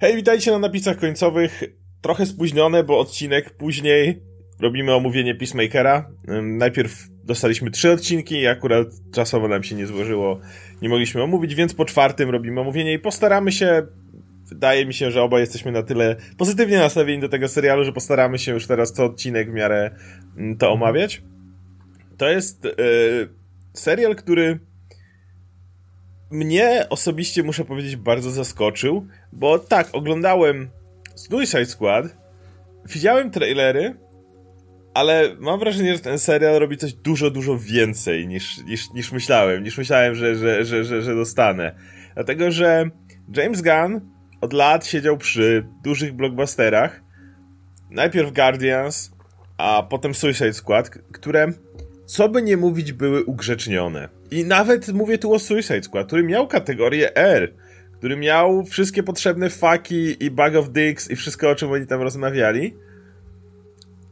Hej, witajcie na napisach końcowych. Trochę spóźnione, bo odcinek później robimy omówienie Peacemakera. Najpierw dostaliśmy trzy odcinki i akurat czasowo nam się nie złożyło, nie mogliśmy omówić, więc po czwartym robimy omówienie i postaramy się wydaje mi się, że oba jesteśmy na tyle pozytywnie nastawieni do tego serialu, że postaramy się już teraz co odcinek w miarę to omawiać. To jest yy, serial, który mnie osobiście, muszę powiedzieć, bardzo zaskoczył, bo tak, oglądałem Suicide Squad, widziałem trailery, ale mam wrażenie, że ten serial robi coś dużo, dużo więcej niż, niż, niż myślałem, niż myślałem, że, że, że, że, że dostanę. Dlatego, że James Gunn od lat siedział przy dużych blockbusterach, najpierw Guardians, a potem Suicide Squad, które, co by nie mówić, były ugrzecznione. I nawet mówię tu o Suicide Squad, który miał kategorię R, który miał wszystkie potrzebne faki i bag of dicks i wszystko, o czym oni tam rozmawiali,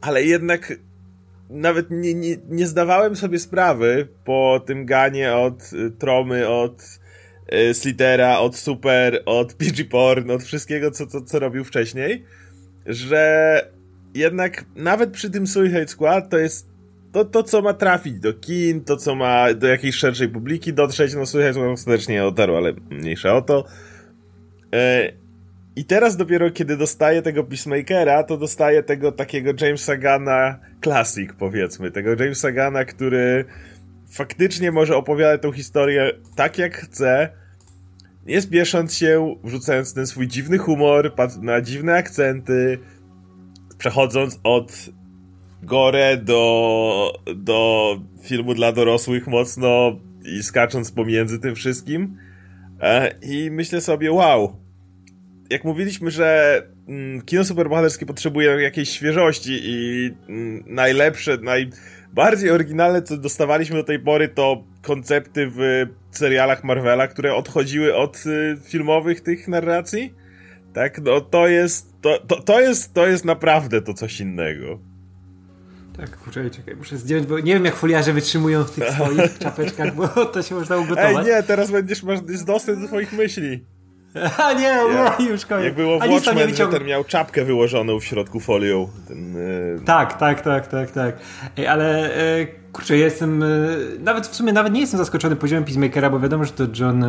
ale jednak nawet nie, nie, nie zdawałem sobie sprawy po tym ganie od y, Tromy, od y, Slitera, od Super, od PG Porn, od wszystkiego, co, co, co robił wcześniej, że jednak nawet przy tym Suicide Squad to jest to, to, co ma trafić do kin, to, co ma do jakiejś szerszej publiki dotrzeć, no Suicide Squad ostatecznie nie dotarł, ale mniejsza o to. E, I teraz dopiero, kiedy dostaję tego Peacemakera, to dostaję tego takiego Jamesa Gana Classic, powiedzmy. Tego Jamesa Gana, który faktycznie może opowiadać tą historię tak, jak chce, nie spiesząc się, wrzucając ten swój dziwny humor, na dziwne akcenty, przechodząc od gore do, do filmu dla dorosłych mocno i skacząc pomiędzy tym wszystkim. E, I myślę sobie, wow. Jak mówiliśmy, że mm, kino superbohaterskie potrzebuje jakiejś świeżości i mm, najlepsze, najbardziej oryginalne, co dostawaliśmy do tej pory, to koncepty w serialach Marvela, które odchodziły od y, filmowych tych narracji. Tak, no to jest, to, to, to jest, to jest naprawdę to coś innego. Tak, kurczę, czekaj, muszę zdjąć, bo nie wiem jak foliarze wytrzymują w tych swoich czapeczkach, bo to się można ugotować. Ej, nie, teraz będziesz, masz dostęp do swoich myśli. A nie, ja, już koniec. Jak było w Watchmen, że ten miał czapkę wyłożoną w środku folią. Ten, yy... Tak, tak, tak, tak, tak. Ej, ale yy, kurczę, jestem, yy, nawet w sumie nawet nie jestem zaskoczony poziomem Peacemakera, bo wiadomo, że to John,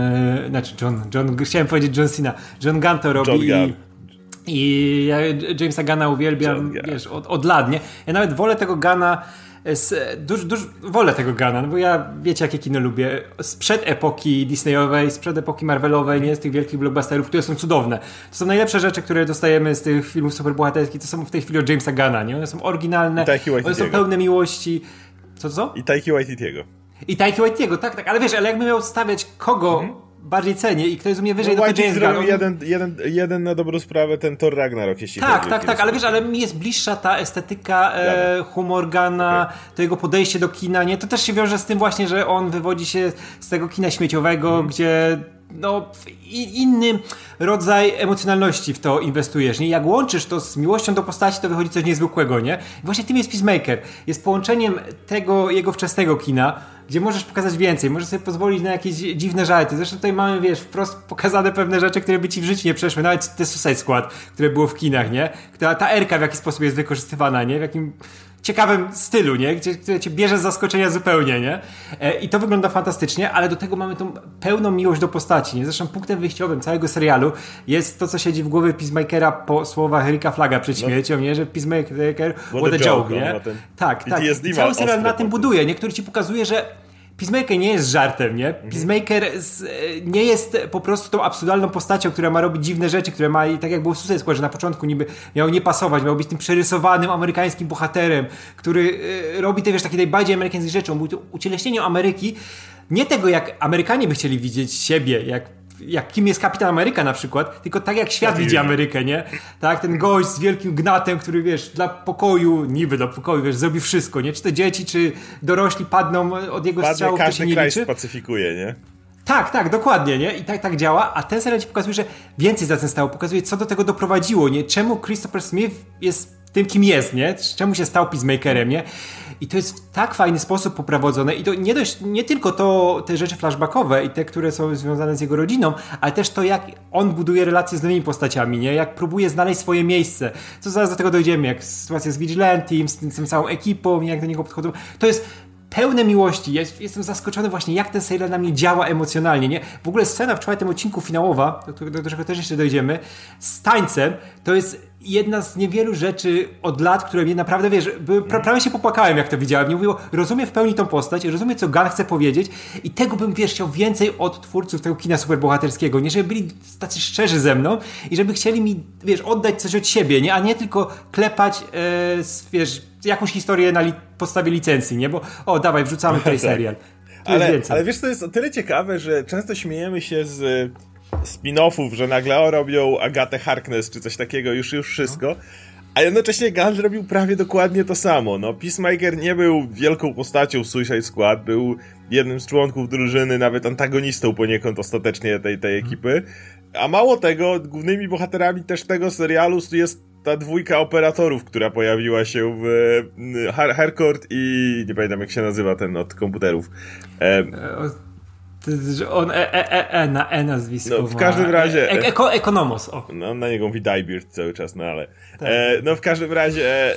znaczy John, John, chciałem powiedzieć John Cena, John Gunn to robi John Gunn. I ja Jamesa Gana uwielbiam, wiesz, od, od lat, nie? Ja nawet wolę tego Gana Duż, duż, wolę tego Gana, no bo ja wiecie jakie kino lubię. Sprzed epoki Disneyowej, sprzed epoki Marvelowej, nie z tych wielkich blockbusterów, które są cudowne. To są najlepsze rzeczy, które dostajemy z tych filmów superbohaterskich, to są w tej chwili od Jamesa Gana, nie? One są oryginalne, one są pełne miłości. Co, co? I Taiki Waititiego. I Taiki Waititiego, tak, tak, ale wiesz, ale jakbym miał stawiać kogo mhm bardziej cenię i kto jest u mnie wyżej, no, to, to James Gunn. jeden, jeden, jeden na dobrą sprawę ten Thor Ragnarok, jeśli Tak, tak, tak, ale wiesz, ale mi jest bliższa ta estetyka, e, humor Gana, okay. to jego podejście do kina, nie? To też się wiąże z tym właśnie, że on wywodzi się z tego kina śmieciowego, mm. gdzie no, inny rodzaj emocjonalności w to inwestujesz. Nie? Jak łączysz to z miłością do postaci, to wychodzi coś niezwykłego, nie? I właśnie tym jest Peacemaker. Jest połączeniem tego jego wczesnego kina, gdzie możesz pokazać więcej, możesz sobie pozwolić na jakieś dziwne żarty. Zresztą tutaj mamy, wiesz, wprost pokazane pewne rzeczy, które by ci w życiu nie przeszły. Nawet te Suicide Squad, które było w kinach, nie? Ta, ta erka w jaki sposób jest wykorzystywana, nie? W jakim ciekawym stylu, nie? Gdzie, które cię bierze z zaskoczenia zupełnie, nie? E, I to wygląda fantastycznie, ale do tego mamy tą pełną miłość do postaci, nie? Zresztą punktem wyjściowym całego serialu jest to, co siedzi w głowie Peacemakera po słowach Erika Flaga przed no. śmiercią, nie? Że Peacemaker, what, what a joke, nie? No, tak, tak. I cały serial na tym buduje, nie? Który ci pokazuje, że Peacemaker nie jest żartem, nie? Mhm. Peacemaker nie jest po prostu tą absurdalną postacią, która ma robić dziwne rzeczy, która ma, tak jak było w Suicide Squad, że na początku niby miał nie pasować, miał być tym przerysowanym amerykańskim bohaterem, który e, robi te, wiesz, takie najbardziej amerykańskie rzeczy. On był ucieleśnieniem Ameryki, nie tego, jak Amerykanie by chcieli widzieć siebie, jak jak kim jest Kapitan Ameryka na przykład, tylko tak jak świat widzi Amerykę, nie? Tak, ten gość z wielkim gnatem, który wiesz, dla pokoju, niby dla pokoju, wiesz, zrobi wszystko, nie? Czy te dzieci, czy dorośli padną od jego Padnie, strzałów, każdy to się kraj liczy. spacyfikuje, nie? Tak, tak, dokładnie, nie? I tak, tak działa, a ten serial ci pokazuje, że więcej za tym stało, pokazuje, co do tego doprowadziło, nie? Czemu Christopher Smith jest tym, kim jest, nie? Czemu się stał Peacemakerem, nie? I to jest w tak fajny sposób poprowadzone i to nie dość, nie tylko to, te rzeczy flashbackowe i te, które są związane z jego rodziną, ale też to, jak on buduje relacje z nowymi postaciami, nie? Jak próbuje znaleźć swoje miejsce. Co zaraz do tego dojdziemy, jak sytuacja z Vigilantem, z, z tym całą ekipą, jak do niego podchodzą. To jest pełne miłości. Ja jestem zaskoczony właśnie, jak ten serial na mnie działa emocjonalnie, nie? W ogóle scena w czwartym odcinku finałowa, do, do, czego też jeszcze dojdziemy, z tańcem, to jest jedna z niewielu rzeczy od lat, które mnie naprawdę, wiesz, by, prawie się popłakałem, jak to widziałem. Nie mówiło, rozumiem w pełni tą postać, rozumiem, co Gunn chce powiedzieć i tego bym, wiesz, chciał więcej od twórców tego kina superbohaterskiego, nie? Żeby byli tacy szczerzy ze mną i żeby chcieli mi, wiesz, oddać coś od siebie, nie? A nie tylko klepać, e, wiesz, jakąś historię na li podstawie licencji, nie? Bo, o, dawaj, wrzucamy tutaj tak. serial. ale, ale wiesz, to jest o tyle ciekawe, że często śmiejemy się z spin-offów, że nagle o, robią Agatę Harkness czy coś takiego, już już wszystko. A jednocześnie Gunn robił prawie dokładnie to samo. No, Peacemaker nie był wielką postacią w Suicide Squad, był jednym z członków drużyny, nawet antagonistą poniekąd ostatecznie tej, tej ekipy. A mało tego, głównymi bohaterami też tego serialu jest ta dwójka operatorów, która pojawiła się w Harcourt i nie pamiętam jak się nazywa ten od komputerów. E, on e, e, e, e, na E nazwisko No, w każdym razie... E, eko, ekonomos, o. No, na niego mówi Diebeard cały czas, no ale... Tak. E, no, w każdym razie, e,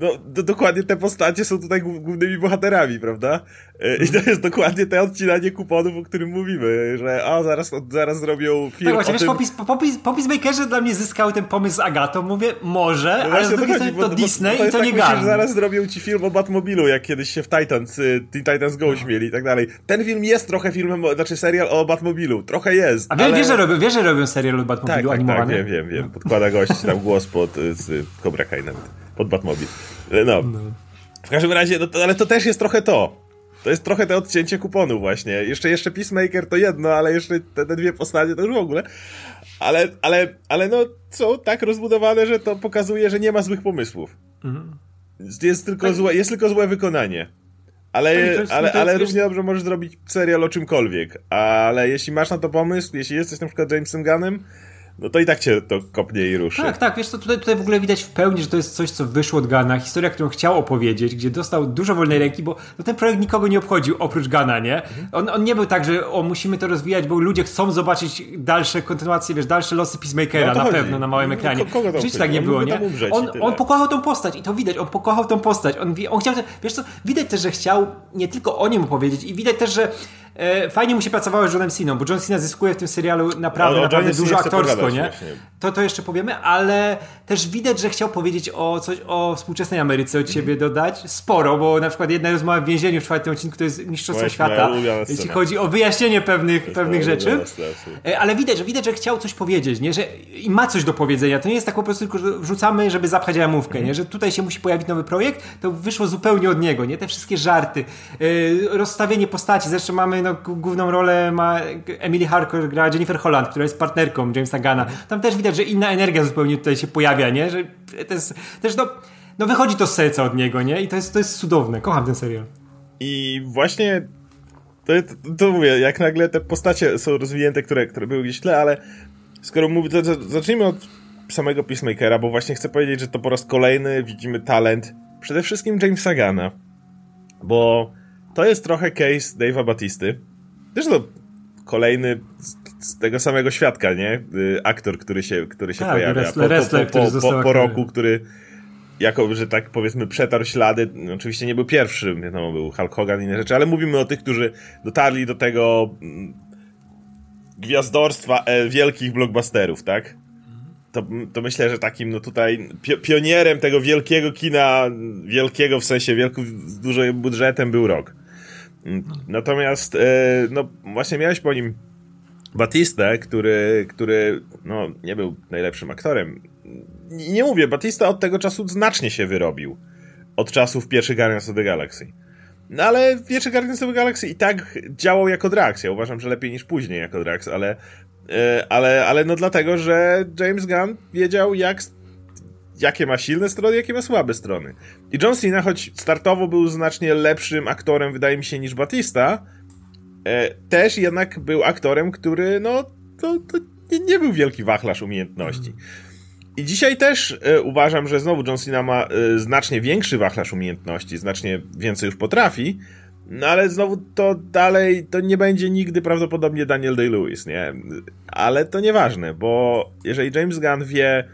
no, do, dokładnie te postacie są tutaj głównymi bohaterami, prawda? E, I to jest dokładnie te odcinanie kuponów, o którym mówimy, że o, zaraz, zaraz zrobią film Tak właśnie, wiesz, tym... popis, popis, popis Makerze dla mnie zyskał ten pomysł z Agatą, mówię, może, no ale z drugiej strony to, Disney to, to i to tak nie Gun. zaraz zrobią ci film o Batmobilu, jak kiedyś się w Titans, y, Teen Titans Go no. śmieli i tak dalej. Ten film jest trochę filmem, znaczy serial o Batmobilu, trochę jest, A ale... wiesz, że robią, wiesz, że robią serial o Batmobilu tak, animowany? Tak, wiem, wiem, wiem. Podkłada gość tam głos pod y, z Cobra Kai nawet, pod Batmobil. E, no. no. W każdym razie, no, ale to też jest trochę to. To jest trochę te odcięcie kuponu właśnie. Jeszcze, jeszcze Peacemaker to jedno, ale jeszcze te, te dwie postacie to już w ogóle. Ale, ale, ale no są tak rozbudowane, że to pokazuje, że nie ma złych pomysłów. Mhm. Jest, tylko tak. złe, jest tylko złe wykonanie. Ale, jest, ale, ale równie dobrze możesz zrobić serial o czymkolwiek. Ale jeśli masz na to pomysł, jeśli jesteś na przykład Jamesem Gunnem, no to i tak cię to kopnie i ruszy. Tak, tak, wiesz co, tutaj, tutaj w ogóle widać w pełni, że to jest coś, co wyszło od Gana, historia, którą chciał opowiedzieć, gdzie dostał dużo wolnej ręki, bo no, ten projekt nikogo nie obchodził oprócz Gana, nie? On, on nie był tak, że o, musimy to rozwijać, bo ludzie chcą zobaczyć dalsze kontynuacje, wiesz, dalsze losy Peacemakera no na chodzi. pewno na małym no, ekranie. Kogo Żyć tak nie było, nie? On, on pokochał tą postać i to widać, on pokochał tą postać. On, on chciał, wiesz co, widać też, że chciał nie tylko o nim opowiedzieć i widać też, że E, fajnie mu się pracowało z Johnem Siną, bo John Cena zyskuje w tym serialu naprawdę, naprawdę dużo aktorsko, nie? To, to jeszcze powiemy, ale też widać, że chciał powiedzieć o coś o współczesnej Ameryce od siebie dodać. Sporo, bo na przykład jedna rozmowa w więzieniu w czwartym odcinku to jest Mistrzostwo Świata, jeśli chodzi o wyjaśnienie pewnych, pewnych rzeczy. E, ale widać, że widać, że chciał coś powiedzieć, nie? Że i ma coś do powiedzenia. To nie jest tak po prostu tylko, że wrzucamy, żeby zapchać ramówkę, nie? Że tutaj się musi pojawić nowy projekt, to wyszło zupełnie od niego, nie? Te wszystkie żarty, e, rozstawienie postaci, zresztą mamy no, główną rolę ma Emily Harker, gra Jennifer Holland, która jest partnerką Jamesa Gana. Tam też widać, że inna energia zupełnie tutaj się pojawia, nie? Że to jest też no, no wychodzi to z serca od niego, nie? I to jest, to jest cudowne. Kocham ten serial. I właśnie to, to, to mówię, jak nagle te postacie są rozwinięte, które, które były gdzieś tle, ale skoro mówię, to, to zacznijmy od samego Peacemakera, bo właśnie chcę powiedzieć, że to po raz kolejny widzimy talent przede wszystkim Jamesa Gana, bo to jest trochę case Dave'a Batisty. Zresztą kolejny z tego samego świadka, nie? Y, aktor, który się, który się tak, pojawia wrestler, po, wrestler, po, po, po, po roku, który jako, że tak powiedzmy przetarł ślady, oczywiście nie był pierwszym, wiadomo, był Hulk Hogan i inne rzeczy, ale mówimy o tych, którzy dotarli do tego mm, gwiazdorstwa e, wielkich blockbusterów, tak? To, to myślę, że takim no tutaj pionierem tego wielkiego kina, wielkiego w sensie wielkim, z dużym budżetem był rok. Natomiast, e, no właśnie miałeś po nim Batistę, który, który no, nie był najlepszym aktorem. Nie mówię, Batista od tego czasu znacznie się wyrobił. Od czasów pierwszych Guardians of the Galaxy. No ale pierwszy Guardians of the Galaxy i tak działał jako Drax. Ja uważam, że lepiej niż później jako Drax, ale, e, ale, ale no dlatego, że James Gunn wiedział jak jakie ma silne strony, jakie ma słabe strony. I John Cena, choć startowo był znacznie lepszym aktorem, wydaje mi się, niż Batista, e, też jednak był aktorem, który, no, to, to nie, nie, był wielki wachlarz umiejętności. I dzisiaj też e, uważam, że znowu John Cena ma e, znacznie większy wachlarz umiejętności, znacznie więcej już potrafi, no ale znowu to dalej, to nie będzie nigdy prawdopodobnie Daniel Day-Lewis, nie? Ale to nieważne, bo jeżeli James Gunn wie,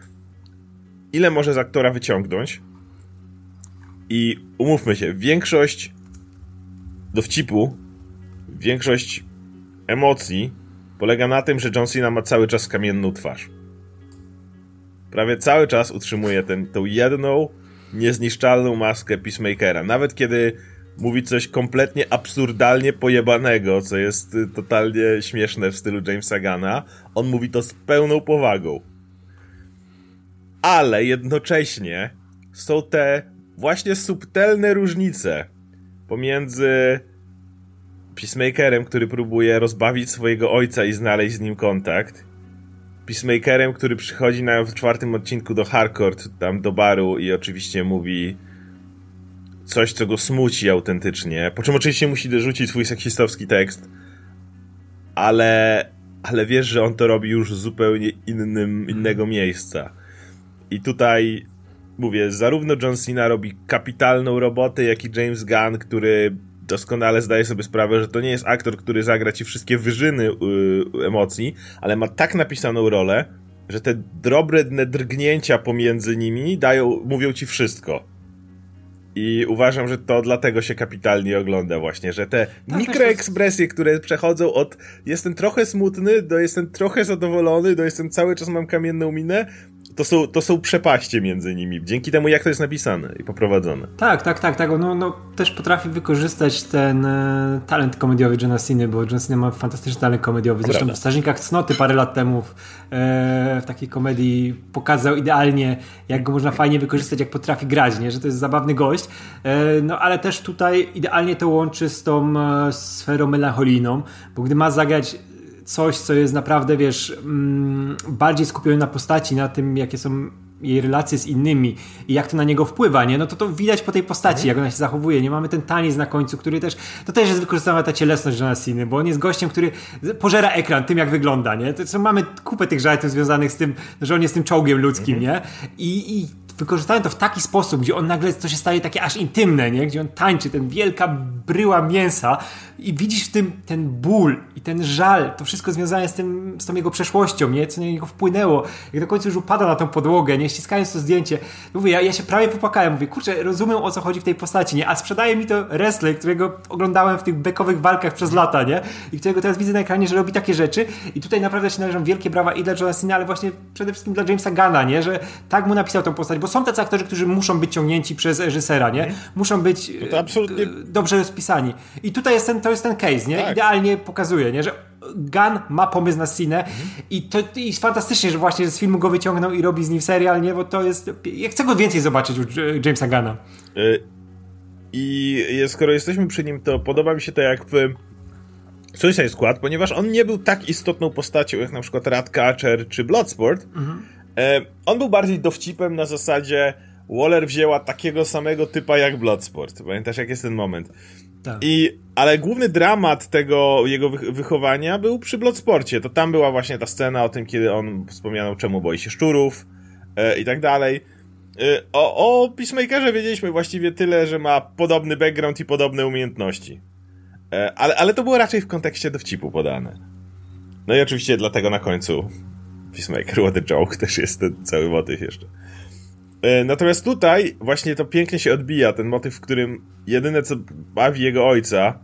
ile może z aktora wyciągnąć i umówmy się, większość dowcipu, większość emocji polega na tym, że John Cena ma cały czas kamienną twarz. Prawie cały czas utrzymuje ten, tą jedną, niezniszczalną maskę Peacemakera. Nawet kiedy mówi coś kompletnie absurdalnie pojebanego, co jest y, totalnie śmieszne w stylu Jamesa Gana, on mówi to z pełną powagą. Ale jednocześnie są te właśnie subtelne różnice pomiędzy Peacemakerem, który próbuje rozbawić swojego ojca i znaleźć z nim kontakt, Peacemakerem, który przychodzi na, w czwartym odcinku do Harcourt, tam do baru i oczywiście mówi coś, co go smuci autentycznie, po czym oczywiście musi dorzucić swój seksistowski tekst, ale, ale wiesz, że on to robi już z zupełnie innym, innego miejsca. I tutaj mówię, zarówno John Cena robi kapitalną robotę, jak i James Gunn, który doskonale zdaje sobie sprawę, że to nie jest aktor, który zagra ci wszystkie wyżyny yy, emocji, ale ma tak napisaną rolę, że te drobne drgnięcia pomiędzy nimi dają, mówią ci wszystko. I uważam, że to dlatego się kapitalnie ogląda właśnie, że te tak, mikroekspresje, które przechodzą od jestem trochę smutny do jestem trochę zadowolony, do jestem cały czas mam kamienną minę, to są, to są przepaście między nimi, dzięki temu jak to jest napisane i poprowadzone. Tak, tak, tak, tak. No, no też potrafi wykorzystać ten e, talent komediowy Johna Cena, bo John Cena ma fantastyczny talent komediowy. Zresztą Prawda. w Strażnikach Cnoty parę lat temu w, e, w takiej komedii pokazał idealnie, jak go można fajnie wykorzystać, jak potrafi grać, nie? że to jest zabawny gość. E, no ale też tutaj idealnie to łączy z tą e, sferą melancholijną, bo gdy ma zagrać coś, co jest naprawdę, wiesz, mm, bardziej skupione na postaci, na tym, jakie są jej relacje z innymi i jak to na niego wpływa, nie? No to to widać po tej postaci, mhm. jak ona się zachowuje. Nie mamy ten taniec na końcu, który też, to też jest wykorzystana ta cielesność Johna Cena, bo on jest gościem, który pożera ekran tym, jak wygląda, nie? To, mamy kupę tych żartów związanych z tym, że on jest tym czołgiem ludzkim, mhm. nie? I, i wykorzystałem to w taki sposób, gdzie on nagle to się staje takie aż intymne, nie? Gdzie on tańczy, ten wielka bryła mięsa i widzisz w tym ten ból i ten żal, to wszystko związane z tym, z tą jego przeszłością, nie? Co na niego wpłynęło. Jak do końca już upada na tą podłogę, nie? Ściskając to zdjęcie. Mówię, ja, ja się prawie popłakałem. Mówię, kurczę, rozumiem o co chodzi w tej postaci, nie? A sprzedaje mi to wrestler, którego oglądałem w tych bekowych walkach przez lata, nie? I którego teraz widzę na ekranie, że robi takie rzeczy i tutaj naprawdę się należą wielkie brawa i dla Johna Cena, ale właśnie przede wszystkim dla Jamesa Gana, nie? Że tak mu napisał tą postać, bo są tacy aktorzy, którzy muszą być ciągnięci przez reżysera, nie? Mhm. Muszą być to absolutnie... dobrze rozpisani. I tutaj jest ten, to jest ten case, nie? Tak. Idealnie pokazuje, nie? Że Gun ma pomysł na scenę mhm. i to i jest fantastycznie, że właśnie z filmu go wyciągnął i robi z nim serial, nie? Bo to jest... Ja chcę go więcej zobaczyć u Jamesa Guna. Y I skoro jesteśmy przy nim, to podoba mi się to jak w Suicide Squad, ponieważ on nie był tak istotną postacią jak na przykład Ratcatcher czy Bloodsport, mhm. E, on był bardziej dowcipem na zasadzie Waller wzięła takiego samego typa jak Bloodsport. Pamiętasz, jak jest ten moment? Tak. I, ale główny dramat tego jego wychowania był przy Bloodsporcie. To tam była właśnie ta scena o tym, kiedy on wspomniał, czemu boi się szczurów e, i tak dalej. E, o, o Peacemakerze wiedzieliśmy właściwie tyle, że ma podobny background i podobne umiejętności. E, ale, ale to było raczej w kontekście dowcipu podane. No i oczywiście dlatego na końcu Peacemaker, what a joke, też jest ten cały motyw jeszcze. E, natomiast tutaj właśnie to pięknie się odbija, ten motyw, w którym jedyne co bawi jego ojca,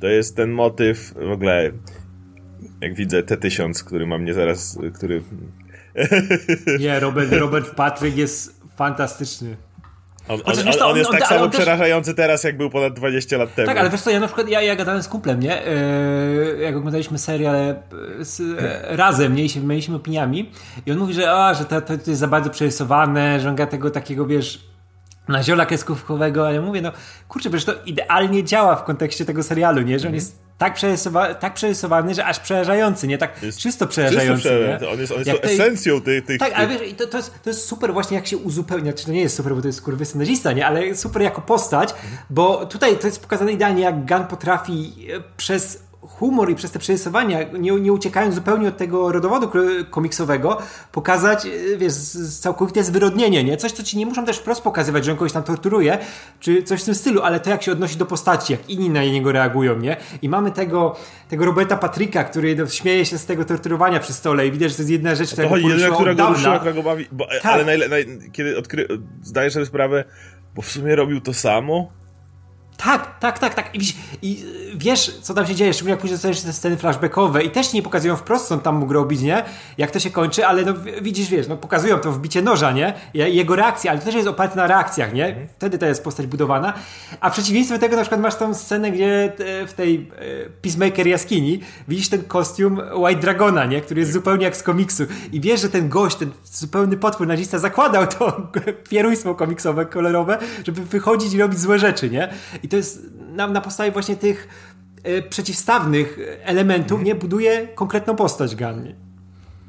to jest ten motyw, w ogóle jak widzę T-1000, który mam mnie zaraz, który... Nie, Robert, Robert Patrick jest fantastyczny. On, on, on, on jest tak samo też... przerażający teraz, jak był ponad 20 lat temu. Tak, ale wiesz co, ja na przykład, ja, ja gadałem z kumplem, nie? Yy, jak oglądaliśmy serial e, z, e, razem, nie? I się wymieniliśmy opiniami. I on mówi, że, a, że to, to jest za bardzo przerysowane, że on tego takiego, wiesz, na ziola kreskówkowego, ale ja mówię, no kurczę, przecież to idealnie działa w kontekście tego serialu, nie? Że on jest tak, przerysowa tak przerysowany, że aż przerażający, nie? Tak jest czysto przerażający. Czysto nie? On jest, on jest esencją tych, tych... Tak, ale wiesz, to, to, jest, to jest super właśnie jak się uzupełnia, czy to nie jest super, bo to jest kurwy scenarzista, nie? Ale super jako postać, bo tutaj to jest pokazane idealnie, jak Gun potrafi e, przez humor i przez te przerysowania, nie, nie uciekając zupełnie od tego rodowodu komiksowego, pokazać, e, wiesz, całkowite zwyrodnienie, nie? Coś, co ci nie muszą też wprost pokazywać, że on kogoś tam torturuje, czy coś w tym stylu, ale to jak się odnosi do postaci, jak inni na niego reagują, nie? I mamy tego, tego Roberta Patryka, który no, śmieje się z tego torturowania przy stole i widać, że to jest jedna rzecz, która go jedyna, która go ruszyła, która go bawi, bo, tak. ale najle, naj, kiedy odkry, zdajesz sobie sprawę, bo w sumie robił to samo, tak, tak, tak, tak. I, I, wiesz, co tam się dzieje, szczególnie jak później dostajesz te sceny flashbackowe i też nie pokazują wprost, co on tam mógł robić, nie? Jak to się kończy, ale no widzisz, wiesz, no pokazują to wbicie noża, nie? Jego reakcja, ale to też jest oparte na reakcjach, nie? Mhm. Wtedy to jest postać budowana. A przeciwieństwem tego na przykład masz tą scenę, gdzie e, w tej e, Peacemaker jaskini widzisz ten kostium White Dragona, nie? Który jest zupełnie jak z komiksu. I wiesz, że ten gość, ten zupełny potwór nazista zakładał to pieruństwo komiksowe, kolorowe, żeby wychodzić i robić złe rzeczy, nie? I to jest na, na podstawie właśnie tych e, przeciwstawnych elementów, nie buduje konkretną postać Gunny.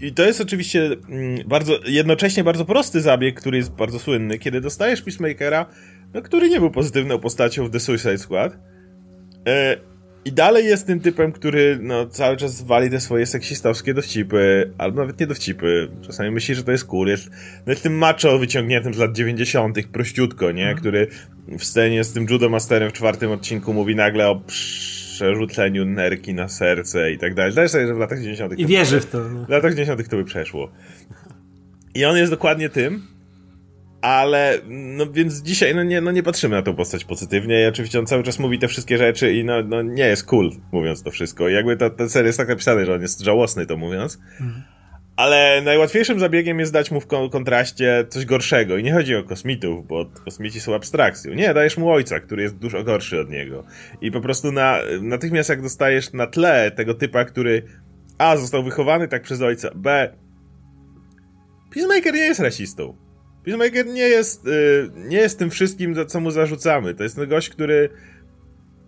I to jest oczywiście mm, bardzo, jednocześnie bardzo prosty zabieg, który jest bardzo słynny, kiedy dostajesz Peacemakera, no, który nie był pozytywną postacią w The Suicide Squad. I dalej jest tym typem, który no, cały czas wali te swoje seksistowskie dowcipy, albo nawet nie dowcipy. Czasami myśli, że to jest cool. Jest, no jest tym macho wyciągniętym z lat 90., prościutko, nie? Mm. Który w scenie z tym Judo Masterem w czwartym odcinku mówi nagle o przerzuceniu nerki na serce i tak dalej. Zdajesz sobie, że w latach 90. I wierzy w to. No. W latach 90. to by przeszło. I on jest dokładnie tym, ale, no więc dzisiaj, no nie, no nie patrzymy na tą postać pozytywnie i oczywiście on cały czas mówi te wszystkie rzeczy i no, no nie jest cool, mówiąc to wszystko. I jakby ta, ta seria jest tak napisana, że on jest żałosny to mówiąc. Mhm. Ale najłatwiejszym zabiegiem jest dać mu w kontraście coś gorszego. I nie chodzi o kosmitów, bo kosmici są abstrakcją. Nie, dajesz mu ojca, który jest dużo gorszy od niego. I po prostu na, natychmiast jak dostajesz na tle tego typa, który A. został wychowany tak przez ojca, B. Peacemaker nie jest rasistą. Peacemaker nie jest, y, nie jest tym wszystkim, co mu zarzucamy. To jest gość, który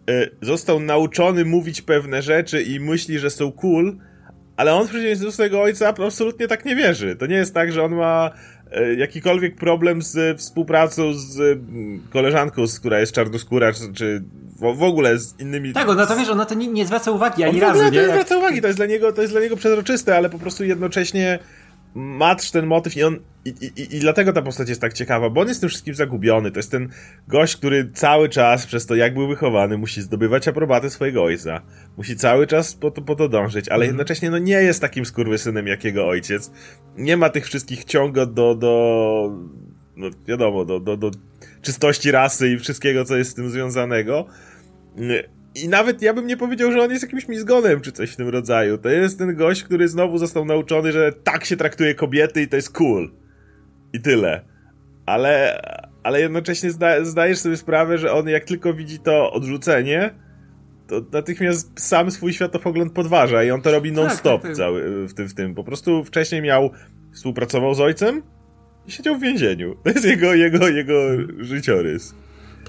y, został nauczony mówić pewne rzeczy i myśli, że są cool, ale on w przeciwieństwie do swojego ojca absolutnie tak nie wierzy. To nie jest tak, że on ma y, jakikolwiek problem z współpracą z koleżanką, która jest czarnoskóra, czy, w, ogóle z innymi... Tak, no to wiesz, on na to nie, nie zwraca uwagi ani on razu, nie? nie zwraca uwagi, to jest, dla niego, to jest dla niego przezroczyste, ale po prostu jednocześnie masz ten motyw i on i, i, I dlatego ta postać jest tak ciekawa, bo on jest tym wszystkim zagubiony. To jest ten gość, który cały czas, przez to jak był wychowany, musi zdobywać aprobatę swojego ojca. Musi cały czas po to, po to dążyć, ale mm. jednocześnie no, nie jest takim skurwysynem jak jego ojciec. Nie ma tych wszystkich ciągot do, do no wiadomo, do, do, do czystości rasy i wszystkiego, co jest z tym związanego. I nawet ja bym nie powiedział, że on jest jakimś mizgonem czy coś w tym rodzaju. To jest ten gość, który znowu został nauczony, że tak się traktuje kobiety i to jest cool. I tyle. Ale, ale jednocześnie zda, zdajesz sobie sprawę, że on jak tylko widzi to odrzucenie, to natychmiast sam swój światopogląd podważa i on to robi non-stop tak, tak, tak. cały w tym, w tym. Po prostu wcześniej miał, współpracował z ojcem i siedział w więzieniu. To jest jego, jego, jego życiorys.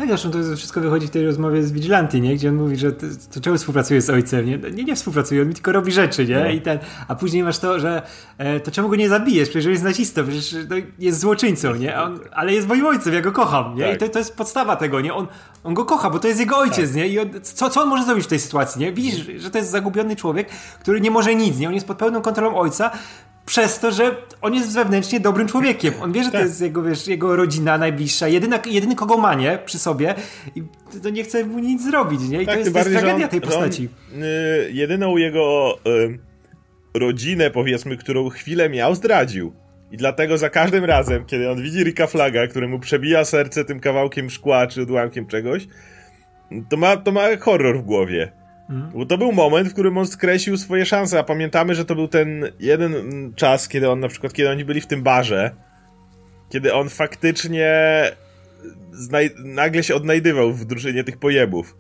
Tak, zresztą to wszystko wychodzi w tej rozmowie z Vigilanti, nie? Gdzie on mówi, że to, to czemu współpracuje z ojcem, nie? Nie, nie współpracuje, on mi tylko robi rzeczy, nie? No. I ten, a później masz to, że e, to czemu go nie zabijesz? Przecież jest nazistą, przecież no, jest złoczyńcą, nie? On, ale jest moim ojcem, ja go kocham, nie? Tak. I to, to jest podstawa tego, nie? On, on go kocha, bo to jest jego ojciec, tak. nie? I on, co, co on może zrobić w tej sytuacji, nie? Widzisz, że to jest zagubiony człowiek, który nie może nic, nie? On jest pod pełną kontrolą ojca, przez to, że on jest wewnętrznie dobrym człowiekiem. On wie, że tak. to jest jego, wiesz, jego rodzina najbliższa, jedyna, jedyny kogo ma, nie? Przy sobie i to nie chce mu nic zrobić, nie? I tak, to jest, to jest tragedia on, tej postaci. On, y, jedyną jego y, rodzinę, powiedzmy, którą chwilę miał, zdradził. I dlatego za każdym razem, kiedy on widzi Rika Flaga, który mu przebija serce tym kawałkiem szkła czy odłamkiem czegoś, to ma, to ma horror w głowie. Bo to był moment, w którym on skreślił swoje szanse, a pamiętamy, że to był ten jeden czas, kiedy on na przykład, kiedy oni byli w tym barze, kiedy on faktycznie nagle się odnajdywał w drużynie tych pojebów.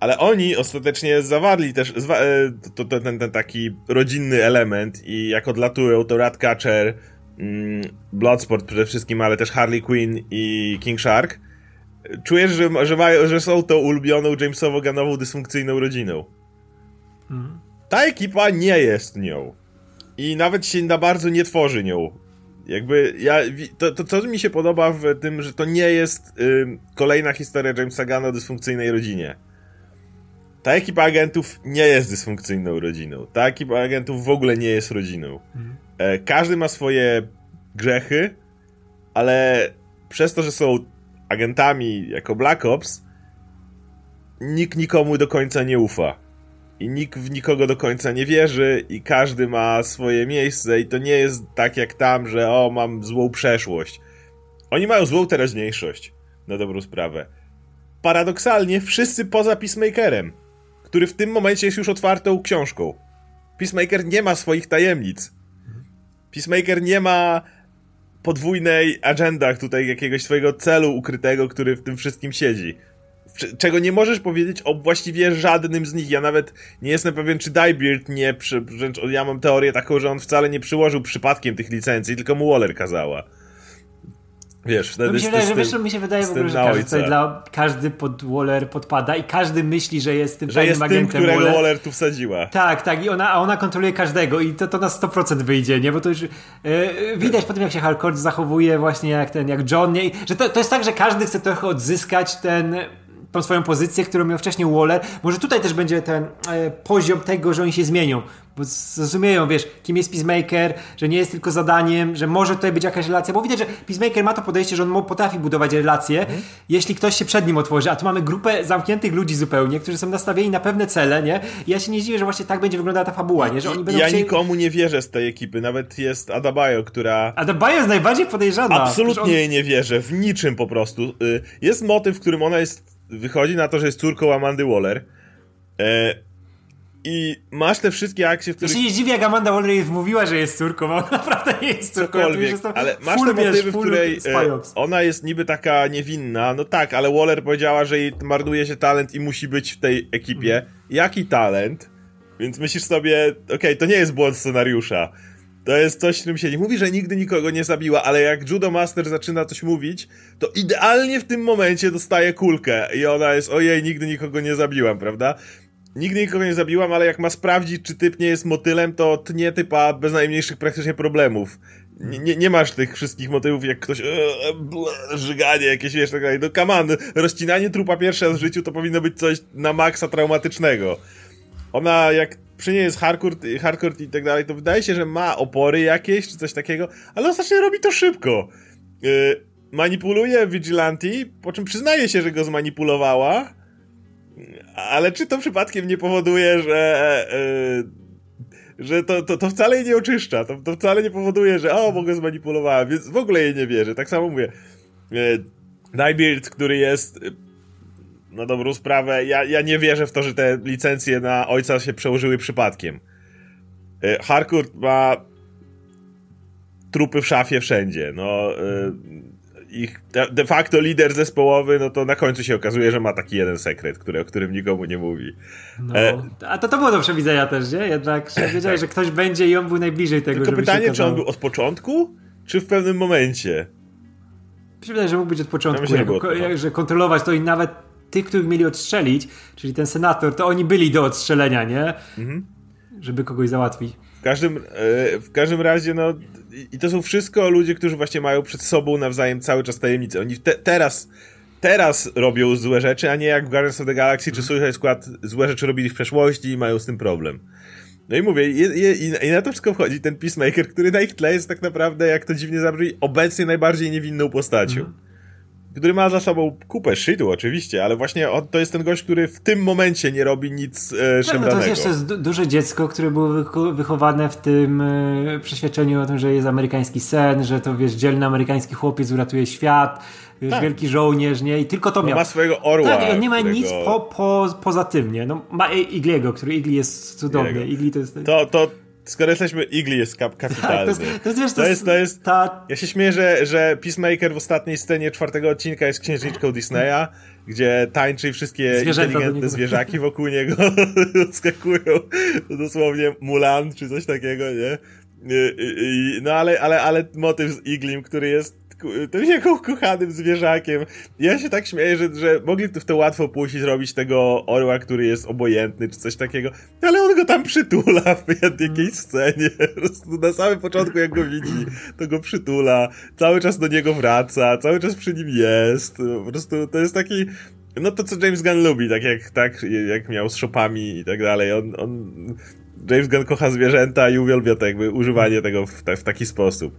Ale oni ostatecznie zawarli też zwa e, to, to, ten, ten taki rodzinny element i jak odlatują to Ratcatcher, mm, Bloodsport przede wszystkim, ale też Harley Quinn i King Shark, czujesz, że, że, mają, że są tą ulubioną Jamesowo-Ganową dysfunkcyjną rodziną. Mhm. Ta ekipa nie jest nią. I nawet się na bardzo nie tworzy nią. Jakby ja, to, to co mi się podoba w tym, że to nie jest y, kolejna historia Jamesa Gunna o dysfunkcyjnej rodzinie. ta ekipa agentów nie jest dysfunkcyjną rodziną. Ta ekipa agentów w ogóle nie jest rodziną. Mhm. E, każdy ma swoje grzechy, ale przez to, że są agentami jako Black Ops, nikt nikomu do końca nie ufa. I nikt w nikogo do końca nie wierzy, i każdy ma swoje miejsce, i to nie jest tak jak tam, że o, mam złą przeszłość. Oni mają złą teraźniejszość, na dobrą sprawę. Paradoksalnie wszyscy poza Peacemakerem, który w tym momencie jest już otwartą książką. Peacemaker nie ma swoich tajemnic. Peacemaker nie ma podwójnej agendach tutaj jakiegoś swojego celu ukrytego, który w tym wszystkim siedzi. Czego nie możesz powiedzieć o właściwie żadnym z nich. Ja nawet nie jestem pewien, czy Diebeard nie, wręcz ja mam teorię taką, że on wcale nie przyłożył przypadkiem tych licencji, tylko mu Waller kazała. Wiesz, wtedy mi się, wydaje, że, wiesz, mi się wydaje w ogóle, że każdy, dla, każdy pod Waller podpada i każdy myśli, że jest tym że jest agentem tym, którego Waller. Waller tu wsadziła. Tak, tak, i ona, a ona kontroluje każdego i to, to na 100% wyjdzie, nie? Bo to już yy, widać po tym, jak się Hardcore zachowuje właśnie jak ten, jak John, nie? I, że to, to jest tak, że każdy chce trochę odzyskać ten tą swoją pozycję, którą miał wcześniej Waller. Może tutaj też będzie ten e, poziom tego, że oni się zmienią. Bo zrozumieją, wiesz, kim jest Peacemaker, że nie jest tylko zadaniem, że może tutaj być jakaś relacja, bo widać, że Peacemaker ma to podejście, że on potrafi budować relacje, mhm. jeśli ktoś się przed nim otworzy, a tu mamy grupę zamkniętych ludzi zupełnie, którzy są nastawieni na pewne cele, nie? I ja się nie dziwię, że właśnie tak będzie wyglądała ta fabuła, nie? Że oni będą ja chcieli... nikomu nie wierzę z tej ekipy, nawet jest Adabayo, która... Adabayo jest najbardziej podejrzana. Absolutnie on... jej nie wierzę, w niczym po prostu. Y, jest motyw, w którym ona jest wychodzi na to, że jest córką Amandy Waller. E, I masz te wszystkie akcje, w których... Ja się nie dziwię, jak Amanda Waller mówiła, że jest córką, a ona naprawdę nie jest córką. Cokolwiek, ja ale masz te motywy, w której e, ona jest niby taka niewinna. No tak, ale Waller powiedziała, że jej marnuje się talent i musi być w tej ekipie. Mhm. Jaki talent? Więc myślisz sobie, okej, okay, to nie jest błąd scenariusza. To jest coś, którym się nie mówi, że nigdy nikogo nie zabiła, ale jak Judo Master zaczyna coś mówić, to idealnie w tym momencie dostaje kulkę i ona jest, ojej, nigdy nikogo nie zabiłam, prawda? Nigdy nikogo nie zabiłam, ale jak ma sprawdzić, czy typ nie jest motylem, to tnie typa bez najmniejszych praktycznie problemów. Nie, nie, masz tych wszystkich motywów, jak ktoś e, ble, żyganie jakieś, wiesz, tak dalej. No come on, rozcinanie trupa pierwszy raz w życiu to powinno być coś na maksa traumatycznego. Ona jak przy niej jest hardcore, hardcore i tak dalej, to wydaje się, że ma opory jakieś, czy coś takiego, ale ostatecznie robi to szybko. Yy, manipuluje Vigilanti, po czym przyznaje się, że go zmanipulowała, ale czy to przypadkiem nie powoduje, że... Yy, że to, to, to wcale jej nie oczyszcza, to, to wcale nie powoduje, że o, bo go zmanipulowała, więc w ogóle jej nie wierzę. Tak samo mówię. Yy, Nightbeard, który jest na dobrą sprawę, ja, ja nie wierzę w to, że te licencje na ojca się przełożyły przypadkiem. E, Harcourt ma trupy w szafie wszędzie. No, e, ich de facto lider zespołowy, no to na końcu się okazuje, że ma taki jeden sekret, który, o którym nikomu nie mówi. No, e... A to to było do przewidzenia też, nie? Jednak że wiedziałeś, że ktoś będzie i on był najbliżej tego, Tylko pytanie, czy on był od początku, czy w pewnym momencie? Mi się wydaje, że mógł być od początku, ja myślę, jako, że kontrolować to i nawet tych, których mieli odstrzelić, czyli ten senator, to oni byli do odstrzelenia, nie? Mhm. Żeby kogoś załatwić. W każdym, e, w każdym razie, no i to są wszystko ludzie, którzy właśnie mają przed sobą nawzajem cały czas tajemnicę. Oni te, teraz teraz robią złe rzeczy, a nie jak w Guardians of the Galaxy czy Suicide Squad złe rzeczy robili w przeszłości i mają z tym problem. No i mówię, je, je, i, na to wszystko wchodzi ten Peacemaker, który na ich tle jest tak naprawdę, jak to dziwnie zabrzmi, obecnie najbardziej niewinną postacią. Mhm który ma za sobą kupę shitu oczywiście, ale właśnie on, to jest ten gość, który w tym momencie nie robi nic e, szemranego. No to jest jeszcze duże dziecko, które było wychowane w tym e, przeświadczeniu o tym, że jest amerykański sen, że to wiesz, dzielny amerykański chłopiec uratuje świat, wiesz, tak. wielki żołnierz, nie? I tylko to no miał. ma swojego orła. Tak, on nie ma którego... nic po, po, poza tym, nie? No, ma Igliego, który Igli jest cudowny. Igli to jest... To, to skoro jesteśmy, Igli jest kap kapitalny. Tak, to, jest, to, jest, wiesz, to, jest, to jest, ta... Ja się śmieję, że, że Peacemaker w ostatniej scenie czwartego odcinka jest księżniczką Disneya, gdzie tańczy i wszystkie Zwierzęta inteligentne zwierzaki wokół niego skakują. Dosłownie Mulan czy coś takiego, nie? No ale, ale, ale motyw z Iglim, który jest tym jego kochanym zwierzakiem. Ja się tak śmieję, że, że mogli w to łatwo pójść i zrobić tego orła, który jest obojętny, czy coś takiego, ale on go tam przytula w jakiejś scenie. Po prostu na samym początku, jak go widzi, to go przytula, cały czas do niego wraca, cały czas przy nim jest. Po prostu to jest taki No to co James Gunn lubi, tak jak, tak, jak miał z shopami i tak dalej. On, on, James Gunn kocha zwierzęta i uwielbia to jakby używanie tego w, w taki sposób.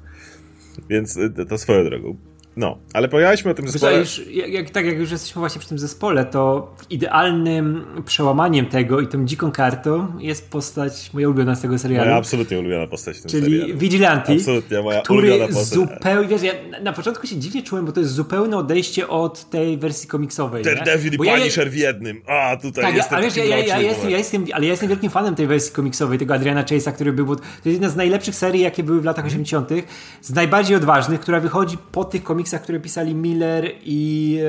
Więc y, to swoją drogą. No, ale pojawialiśmy o tym zespole. Już, jak, tak jak już jesteśmy właśnie przy tym zespole, to idealnym przełamaniem tego i tą dziką kartą jest postać moja ulubiona z tego serialu. Moja absolutnie ulubiona postać w tym czyli serialu. Vigilante. Absolutnie, moja który ulubiona postać. zupełnie, wiesz, ja na początku się dziwnie czułem, bo to jest zupełne odejście od tej wersji komiksowej. Daredevil i Bo ja- Punisher w jednym. A, tutaj tak, jestem ale ja, ja, ja, jestem, ja jestem, ale ja jestem wielkim fanem tej wersji komiksowej, tego Adriana Chase'a, który był, bo to jest jedna z najlepszych serii, jakie były w latach 80., z najbardziej odważnych, która wychodzi po tych komiksach, które pisali Miller i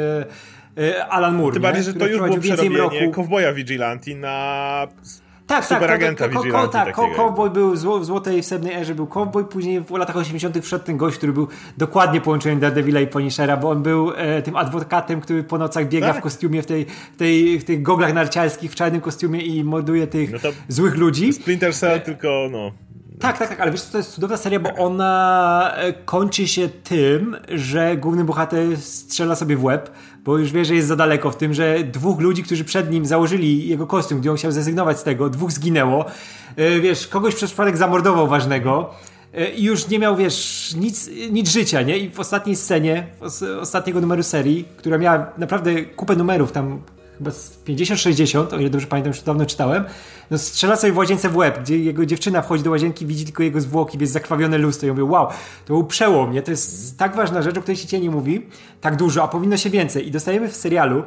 e, e, Alan Moore. Tym bardziej, że to już było przerobienie. Kowboja Vigilante na Tak, superagenta tak, ko- ko- Vigilante tak, ko-. Cowboy był zło, w złotej wsebnej erze był Cowboy, później w latach 80. wszedł ten gość, który był dokładnie połączeniem Daredevila i Punishera, bo on był e, tym adwokatem, który po nocach biega Tak. w kostiumie, w, tej, w, tej, w tych goglach narciarskich, w czarnym kostiumie i morduje tych No złych ludzi. Splinter Cell, tylko no... Tak, tak, tak, ale wiesz co, to jest cudowna seria, bo ona e, kończy się tym, że główny bohater strzela sobie w łeb, bo już wie, że jest za daleko w tym, że dwóch ludzi, którzy przed nim założyli jego kostium, gdy on chciał zrezygnować z tego, dwóch zginęło. E, Wiesz, kogoś przez przypadek zamordował ważnego. e, I już nie miał, wiesz, nic, nic życia, nie? I w ostatniej scenie, w ostatniego numeru serii, która miała naprawdę kupę numerów, tam chyba z 50-60, o ile dobrze pamiętam, już dawno czytałem, no strzela sobie w łazience w łeb, gdzie jego dziewczyna wchodzi do łazienki, widzi tylko jego zwłoki, jest zakrwawione lustro i mówię, wow, to był przełom, nie? To jest tak ważna rzecz, o której się cię nie mówi, tak dużo, a powinno się więcej. I dostajemy w serialu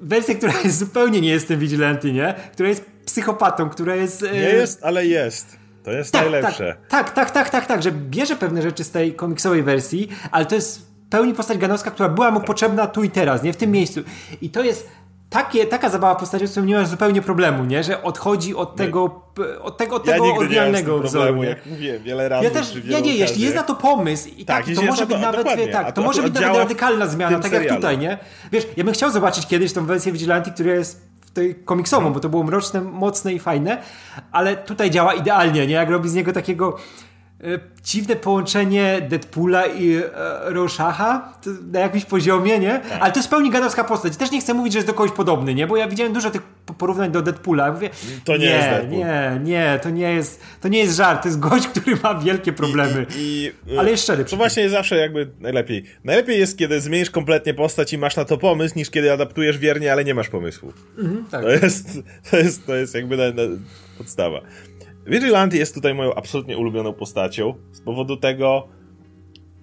wersję, która jest zupełnie nie jest tym Vigilante, nie? Która jest psychopatą, która jest... e, Nie jest, ale jest. To jest tak, najlepsze. Tak, tak, tak, tak, tak, że bierze pewne rzeczy z tej komiksowej wersji, ale to jest pełni postać ganowska, która była mu potrzebna tu i teraz, nie w tym miejscu. I to jest takie, taka zabawa postacią, z którą nie masz zupełnie problemu, nie? Że odchodzi od tego, od tego, od Ja tego oryginalnego problemu, jak mówiłem wiele razy. Ja też, ja nie, jeśli jest na to pomysł i Tak, tak, to może na to- być nawet, wie, tak, to to- może być nawet radykalna zmiana, tak jak serialu. tutaj, nie? Wiesz, ja bym chciał zobaczyć kiedyś tą wersję Vigilante, która jest tej komiksową, bo to było mroczne, mocne i fajne, ale tutaj działa idealnie, nie? Jak robi z niego takiego dziwne połączenie Deadpoola i e, Rorschach'a to na jakimś poziomie, nie? Tak. Ale to jest pełni gadowska postać. Też nie chcę mówić, że jest do kogoś podobny, nie? Bo ja widziałem dużo tych po- porównań do Deadpoola. Ja Mówię, To nie jest Deadpool. Nie, nie, to nie jest, to nie jest żart. To jest gość, który ma wielkie problemy. I, i, Ale jest szczery przy To tym. właśnie jest zawsze jakby najlepiej. Najlepiej jest, kiedy zmienisz kompletnie postać i masz na to pomysł, niż kiedy adaptujesz wiernie, ale nie masz pomysłu. tak. To jest, to jest, to jest jakby na, na podstawa. Vigilante jest tutaj moją absolutnie ulubioną postacią z powodu tego,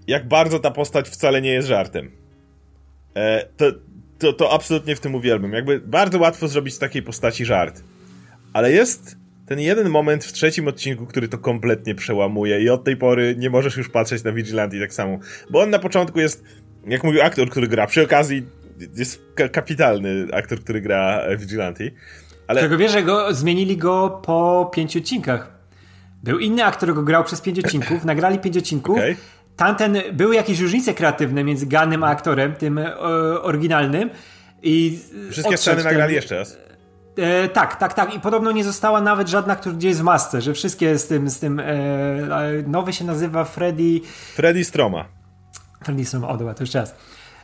jak bardzo ta postać wcale nie jest żartem. E, to, to, to absolutnie w tym uwielbiam. Jakby bardzo łatwo zrobić z takiej postaci żart. Ale jest ten jeden moment w trzecim odcinku, który to kompletnie przełamuje i od tej pory nie możesz już patrzeć na Vigilante tak samo. Bo on na początku jest, jak mówił aktor, który gra, przy okazji jest ka- kapitalny aktor, który gra Vigilante. Ale Którego wiesz, że go, zmienili go po pięciu odcinkach. Był inny aktor, który go grał przez pięć odcinków, nagrali pięć odcinków. Okej. Tamten, były jakieś różnice kreatywne między Gunnem a aktorem, tym e, oryginalnym. I wszystkie odszedł sceny nagrali jeszcze raz. E, tak, tak, tak. I podobno nie została nawet żadna, która gdzie jest w masce, że wszystkie z tym, z tym e, e, nowy się nazywa Freddy. Freddy Stroma. Freddy Stroma, o dobra, to jeszcze raz.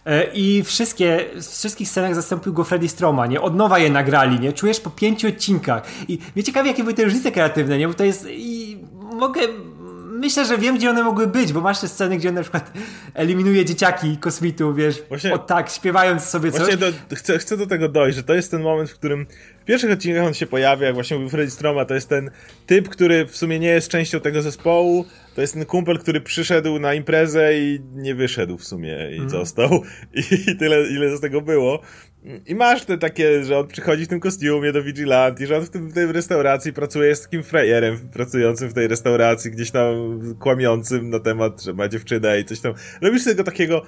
E, I wszystkie, w wszystkich scenach zastąpił go Freddy Stroma, nie? Od nowa je nagrali, nie? Czujesz po pięciu odcinkach. I mnie ciekawi, jakie były te różnice kreatywne, nie? Bo to jest... I mogę... Myślę, że wiem, gdzie one mogły być, bo masz te sceny, gdzie on na przykład eliminuje dzieciaki kosmitów, wiesz, Właśnie- o tak, śpiewając sobie coś. Właśnie do, chcę, chcę do tego dojść, że to jest ten moment, w którym w pierwszych odcinkach on się pojawia, jak właśnie mówił Freddy Stroma, to jest ten typ, który w sumie nie jest częścią tego zespołu, to jest ten kumpel, który przyszedł na imprezę i nie wyszedł w sumie i został. I tyle, ile z tego było. I masz te takie, że on przychodzi w tym kostiumie do Vigilante, że on w, tym, w tej restauracji pracuje, jest takim frajerem pracującym w tej restauracji, gdzieś tam kłamiącym na temat, że ma dziewczynę i coś tam. Robisz tego takiego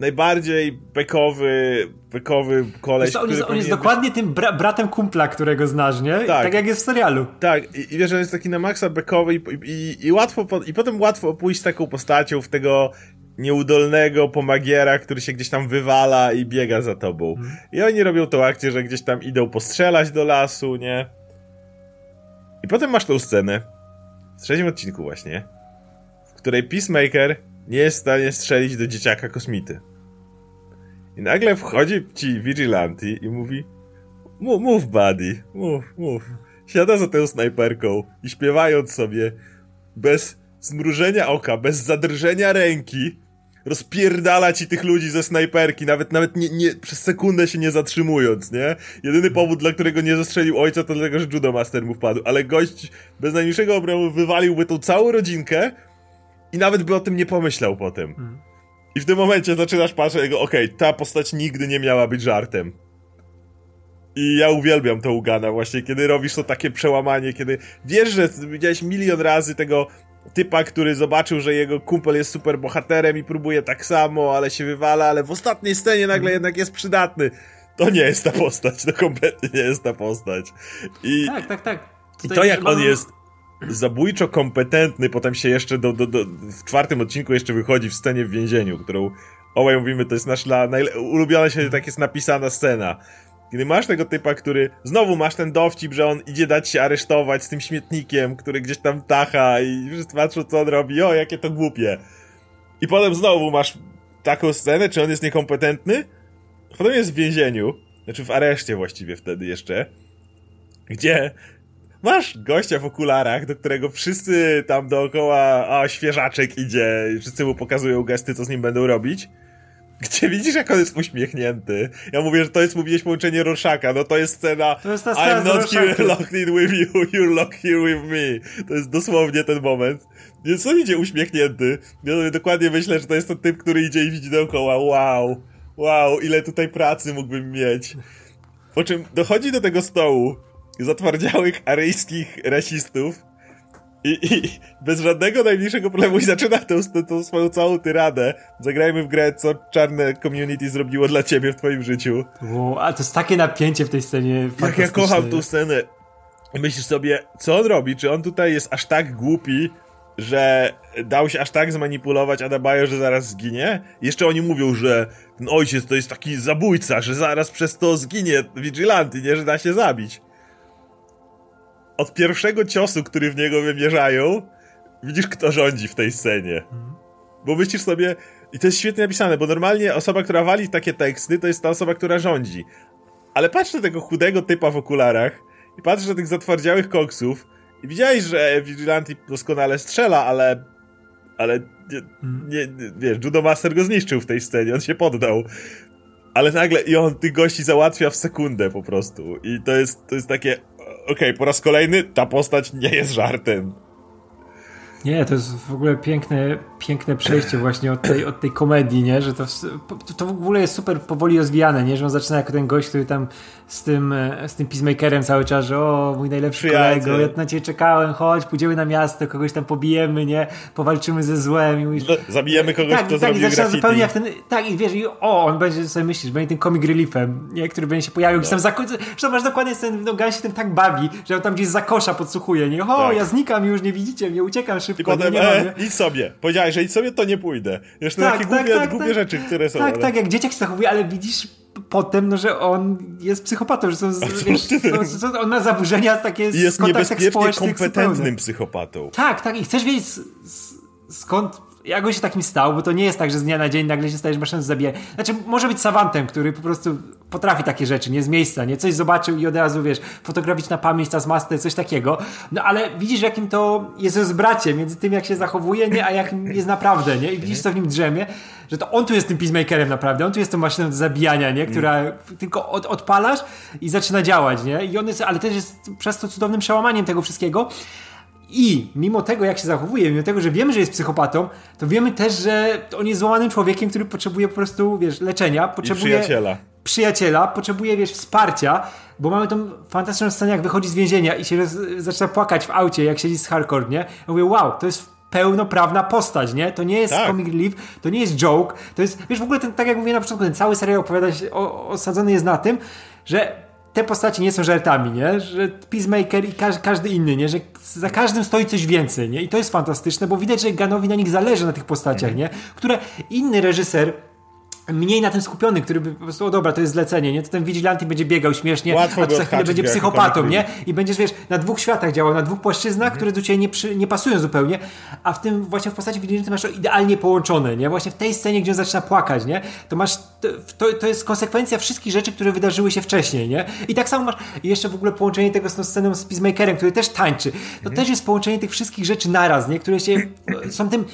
najbardziej bekowy, bekowy koleś, Wiesz on który jest, on jest powinien dokładnie tym bra bratem kumpla, którego znasz, nie? Tak. tak jak jest w serialu. Tak, i, i wiesz, że jest taki na maksa bekowy i, i, i łatwo, po, i potem łatwo pójść z taką postacią w tego nieudolnego pomagiera, który się gdzieś tam wywala i biega za tobą. I oni robią tą akcję, że gdzieś tam idą postrzelać do lasu, nie? I potem masz tą scenę, w trzecim odcinku właśnie, w której Peacemaker nie jest w stanie strzelić do dzieciaka kosmity. I nagle wchodzi ci Vigilanti i mówi mów, mów buddy, mów, mów. Siada za tą snajperką i śpiewając sobie bez zmrużenia oka, bez zadrżenia ręki, rozpierdala ci tych ludzi ze snajperki, nawet nawet nie, nie, przez sekundę się nie zatrzymując, nie? Jedyny powód, dla którego nie zastrzelił ojca, to dlatego, że Judo Master mu wpadł, ale gość bez najmniejszego obrazu wywaliłby tą całą rodzinkę i nawet by o tym nie pomyślał potem. Hmm. I w tym momencie zaczynasz patrzeć, jego, okej, okay, ta postać nigdy nie miała być żartem. I ja uwielbiam to Ugana właśnie, kiedy robisz to takie przełamanie, kiedy wiesz, że widziałeś milion razy tego typa, który zobaczył, że jego kumpel jest super bohaterem i próbuje tak samo, ale się wywala, ale w ostatniej scenie nagle jednak jest przydatny. To nie jest ta postać, to kompletnie nie jest ta postać. I, tak, tak, tak. I to jak on jest zabójczo kompetentny, potem się jeszcze do, do, do, w czwartym odcinku jeszcze wychodzi w scenie w więzieniu, którą obaj mówimy, to jest nasza ulubiona się, tak jest napisana scena. Kiedy masz tego typa, który znowu masz ten dowcip, że on idzie dać się aresztować z tym śmietnikiem, który gdzieś tam tacha i wszyscy patrzą co on robi, o jakie to głupie. I potem znowu masz taką scenę, czy on jest niekompetentny? Potem jest w więzieniu, znaczy w areszcie właściwie wtedy jeszcze, gdzie masz gościa w okularach, do którego wszyscy tam dookoła, a świeżaczek idzie i wszyscy mu pokazują gesty, co z nim będą robić. Gdzie widzisz, jak on jest uśmiechnięty. Ja mówię, że to jest, mówiłeś połączenie Roszaka, no to jest scena to jest ta scena I'm not here locked in with you, you're locked here with me. To jest dosłownie ten moment. Więc on idzie uśmiechnięty. Ja sobie dokładnie myślę, że to jest ten typ, który idzie i widzi dookoła, wow, wow, ile tutaj pracy mógłbym mieć. Po czym dochodzi do tego stołu zatwardziałych aryjskich rasistów, i, I, bez żadnego najmniejszego problemu i zaczyna tą, tą, tą swoją całą tyradę. Zagrajmy w grę, co czarne community zrobiło dla ciebie w twoim życiu. Wow, a to jest takie napięcie w tej scenie. Jak ja kocham tą scenę. I myślisz sobie, co on robi? Czy on tutaj jest aż tak głupi, że dał się aż tak zmanipulować Adabayo, że zaraz zginie? Jeszcze oni mówią, że ten ojciec to jest taki zabójca, że zaraz przez to zginie Vigilanty, nie? Że da się zabić od pierwszego ciosu, który w niego wymierzają, widzisz, kto rządzi w tej scenie. Bo myślisz sobie, i to jest świetnie napisane, bo normalnie osoba, która wali takie teksty, to jest ta osoba, która rządzi. Ale patrz na tego chudego typa w okularach i patrz na tych zatwardziałych koksów i widziałeś, że Vigilante doskonale strzela, ale ale nie, nie, nie, wiesz, Judo Master go zniszczył w tej scenie, on się poddał. Ale nagle i on tych gości załatwia w sekundę po prostu. I to jest, to jest takie, okej, okay, po raz kolejny ta postać nie jest żartem. Nie, to jest w ogóle piękne, piękne przejście właśnie od tej, od tej komedii, nie? Że to, to w ogóle jest super powoli rozwijane, nie? Że on zaczyna jako ten gość, który tam z tym, e, z tym peacemakerem cały czas, że o, mój najlepszy Przyjaciel. kolego, ja na ciebie czekałem, chodź, pójdziemy na miasto, kogoś tam pobijemy, nie? Powalczymy ze złem. I mówisz, no, Zabijemy kogoś, tak, kto tak, zrobił graffiti. zupełnie jak ten, tak, i wiesz, i o, on będzie, sobie myślisz, będzie tym comic reliefem, nie? Który będzie się pojawił no. gdzieś tam za że masz dokładnie ten, no, się tym tak bawi, że on tam gdzieś za kosza podsłuchuje, nie? O, tak. ja znikam już, nie widzicie mnie, uciekam szybko. I potem, nie, nie e, idź sobie. Powiedziałeś, że idź sobie, to nie pójdę. Jeszcze tak, takie tak, głupie, tak, głupie tak. rzeczy, które są. Tak, ale... tak, jak dzieciak się zachowuje, ale widzisz potem, no, że on jest psychopatą, że są, wiesz, są, on ma zaburzenia takie jest niebezpiecznie kompetentnym zupełnie. psychopatą. Tak, tak i chcesz wiedzieć skąd jak on się takim stał, bo to nie jest tak, że z dnia na dzień nagle się stajesz maszynę zabije. Znaczy, może być savantem, który po prostu potrafi takie rzeczy, nie z miejsca, nie? Coś zobaczył i od razu, wiesz, fotografić na pamięć, master, coś takiego. No ale widzisz, jakim to jest rozbracie między tym, jak się zachowuje, nie? A jak jest naprawdę, nie? I widzisz, co w nim drzemie, że to on tu jest tym peacemakerem naprawdę, on tu jest tą maszyną do zabijania, nie? Która mm. tylko od, odpalasz i zaczyna działać, nie? I on jest, ale też jest przez to cudownym przełamaniem tego wszystkiego. I mimo tego, jak się zachowuje, mimo tego, że wiemy, że jest psychopatą, to wiemy też, że on jest złamanym człowiekiem, który potrzebuje po prostu, wiesz, leczenia, potrzebuje... I przyjaciela. Przyjaciela, potrzebuje, wiesz, wsparcia, bo mamy tą fantastyczną scenę, jak wychodzi z więzienia i się roz, zaczyna płakać w aucie, jak siedzi z hardcore, nie? Ja mówię, wow, to jest pełnoprawna postać, nie? To nie jest tak. comic relief, to nie jest joke, to jest, wiesz, w ogóle ten, tak jak mówię na początku, ten cały serial opowiada się, o, osadzony jest na tym, że te postacie nie są żartami, nie? Że Peacemaker i każdy, każdy inny, nie? Że za każdym stoi coś więcej, nie? I to jest fantastyczne, bo widać, że Ganowi na nich zależy, na tych postaciach, nie? Które inny reżyser mniej na tym skupiony, który by po prostu, o dobra, to jest zlecenie, nie? To ten Vigilanti będzie biegał śmiesznie, Łatwo a za chwilę będzie psychopatą, nie? I będziesz, wiesz, na dwóch światach działał, na dwóch płaszczyznach, mhm. które do ciebie nie, przy, nie pasują zupełnie, a w tym właśnie w postaci Vigilanti masz to idealnie połączone, nie? Właśnie w tej scenie, gdzie on zaczyna płakać, nie? To masz, to, to jest konsekwencja wszystkich rzeczy, które wydarzyły się wcześniej, nie? I tak samo masz jeszcze w ogóle połączenie tego z tą sceną z Peacemakerem, który też tańczy. To mhm. też jest połączenie tych wszystkich rzeczy naraz, nie? Które się, są tym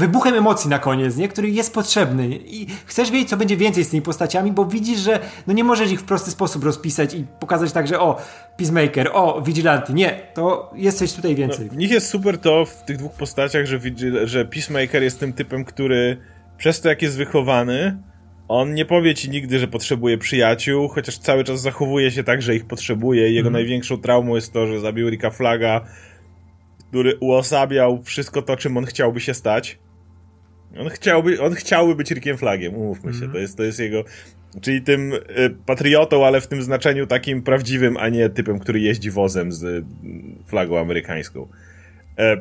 wybuchem emocji na koniec, nie? który jest potrzebny i chcesz wiedzieć, co będzie więcej z tymi postaciami, bo widzisz, że no nie możesz ich w prosty sposób rozpisać i pokazać tak, że o, Peacemaker, o, Vigilanty. Nie, to jest coś tutaj więcej. No, w nich jest super to w tych dwóch postaciach, że, że Peacemaker jest tym typem, który przez to, jak jest wychowany, on nie powie ci nigdy, że potrzebuje przyjaciół, chociaż cały czas zachowuje się tak, że ich potrzebuje. Jego mm. największą traumą jest to, że zabił Rika Flaga, który uosabiał wszystko to, czym on chciałby się stać. On chciałby, on chciałby być Rickiem Flagiem, umówmy się. Mm. To, jest, to jest jego. Czyli tym y, patriotą, ale w tym znaczeniu takim prawdziwym, a nie typem, który jeździ wozem z y, flagą amerykańską. E,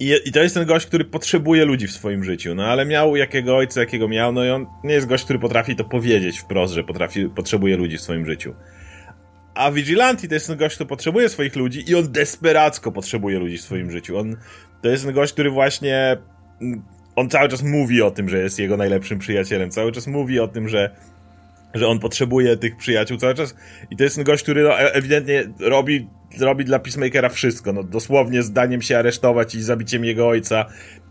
i, I to jest ten gość, który potrzebuje ludzi w swoim życiu, no ale miał jakiego ojca, jakiego miał, no i on nie jest gość, który potrafi to powiedzieć wprost, że potrafi, potrzebuje ludzi w swoim życiu. A Vigilanti to jest ten gość, który potrzebuje swoich ludzi i on desperacko potrzebuje ludzi w swoim życiu. On, to jest ten gość, który właśnie on cały czas mówi o tym, że jest jego najlepszym przyjacielem, cały czas mówi o tym, że że on potrzebuje tych przyjaciół cały czas. I to jest ten gość, który no, e, ewidentnie robi, robi dla Peacemakera wszystko, no dosłownie zdaniem się aresztować i zabiciem jego ojca,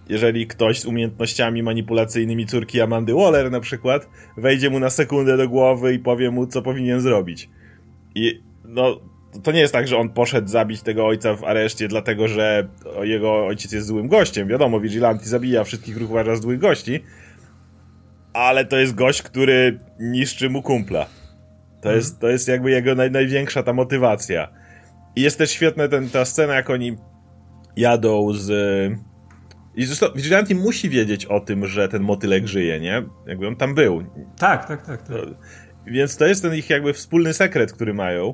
jeżeli ktoś z umiejętnościami manipulacyjnymi córki Amandy Waller na przykład wejdzie mu na sekundę do głowy i powie mu, co powinien zrobić. I no, to nie jest tak, że on poszedł zabić tego ojca w areszcie, dlatego że jego ojciec jest złym gościem. Wiadomo, Vigilanti zabija wszystkich ruch uważa złych gości, ale to jest gość, który niszczy mu kumpla. To, mhm. jest, to jest jakby jego naj, największa ta motywacja. I jest też świetna ten, ta scena, jak oni jadą z... I zresztą Vigilanti musi wiedzieć o tym, że ten motylek żyje, nie? Jakby on tam był. Tak, tak, tak. tak. Więc to jest ten ich jakby wspólny sekret, który mają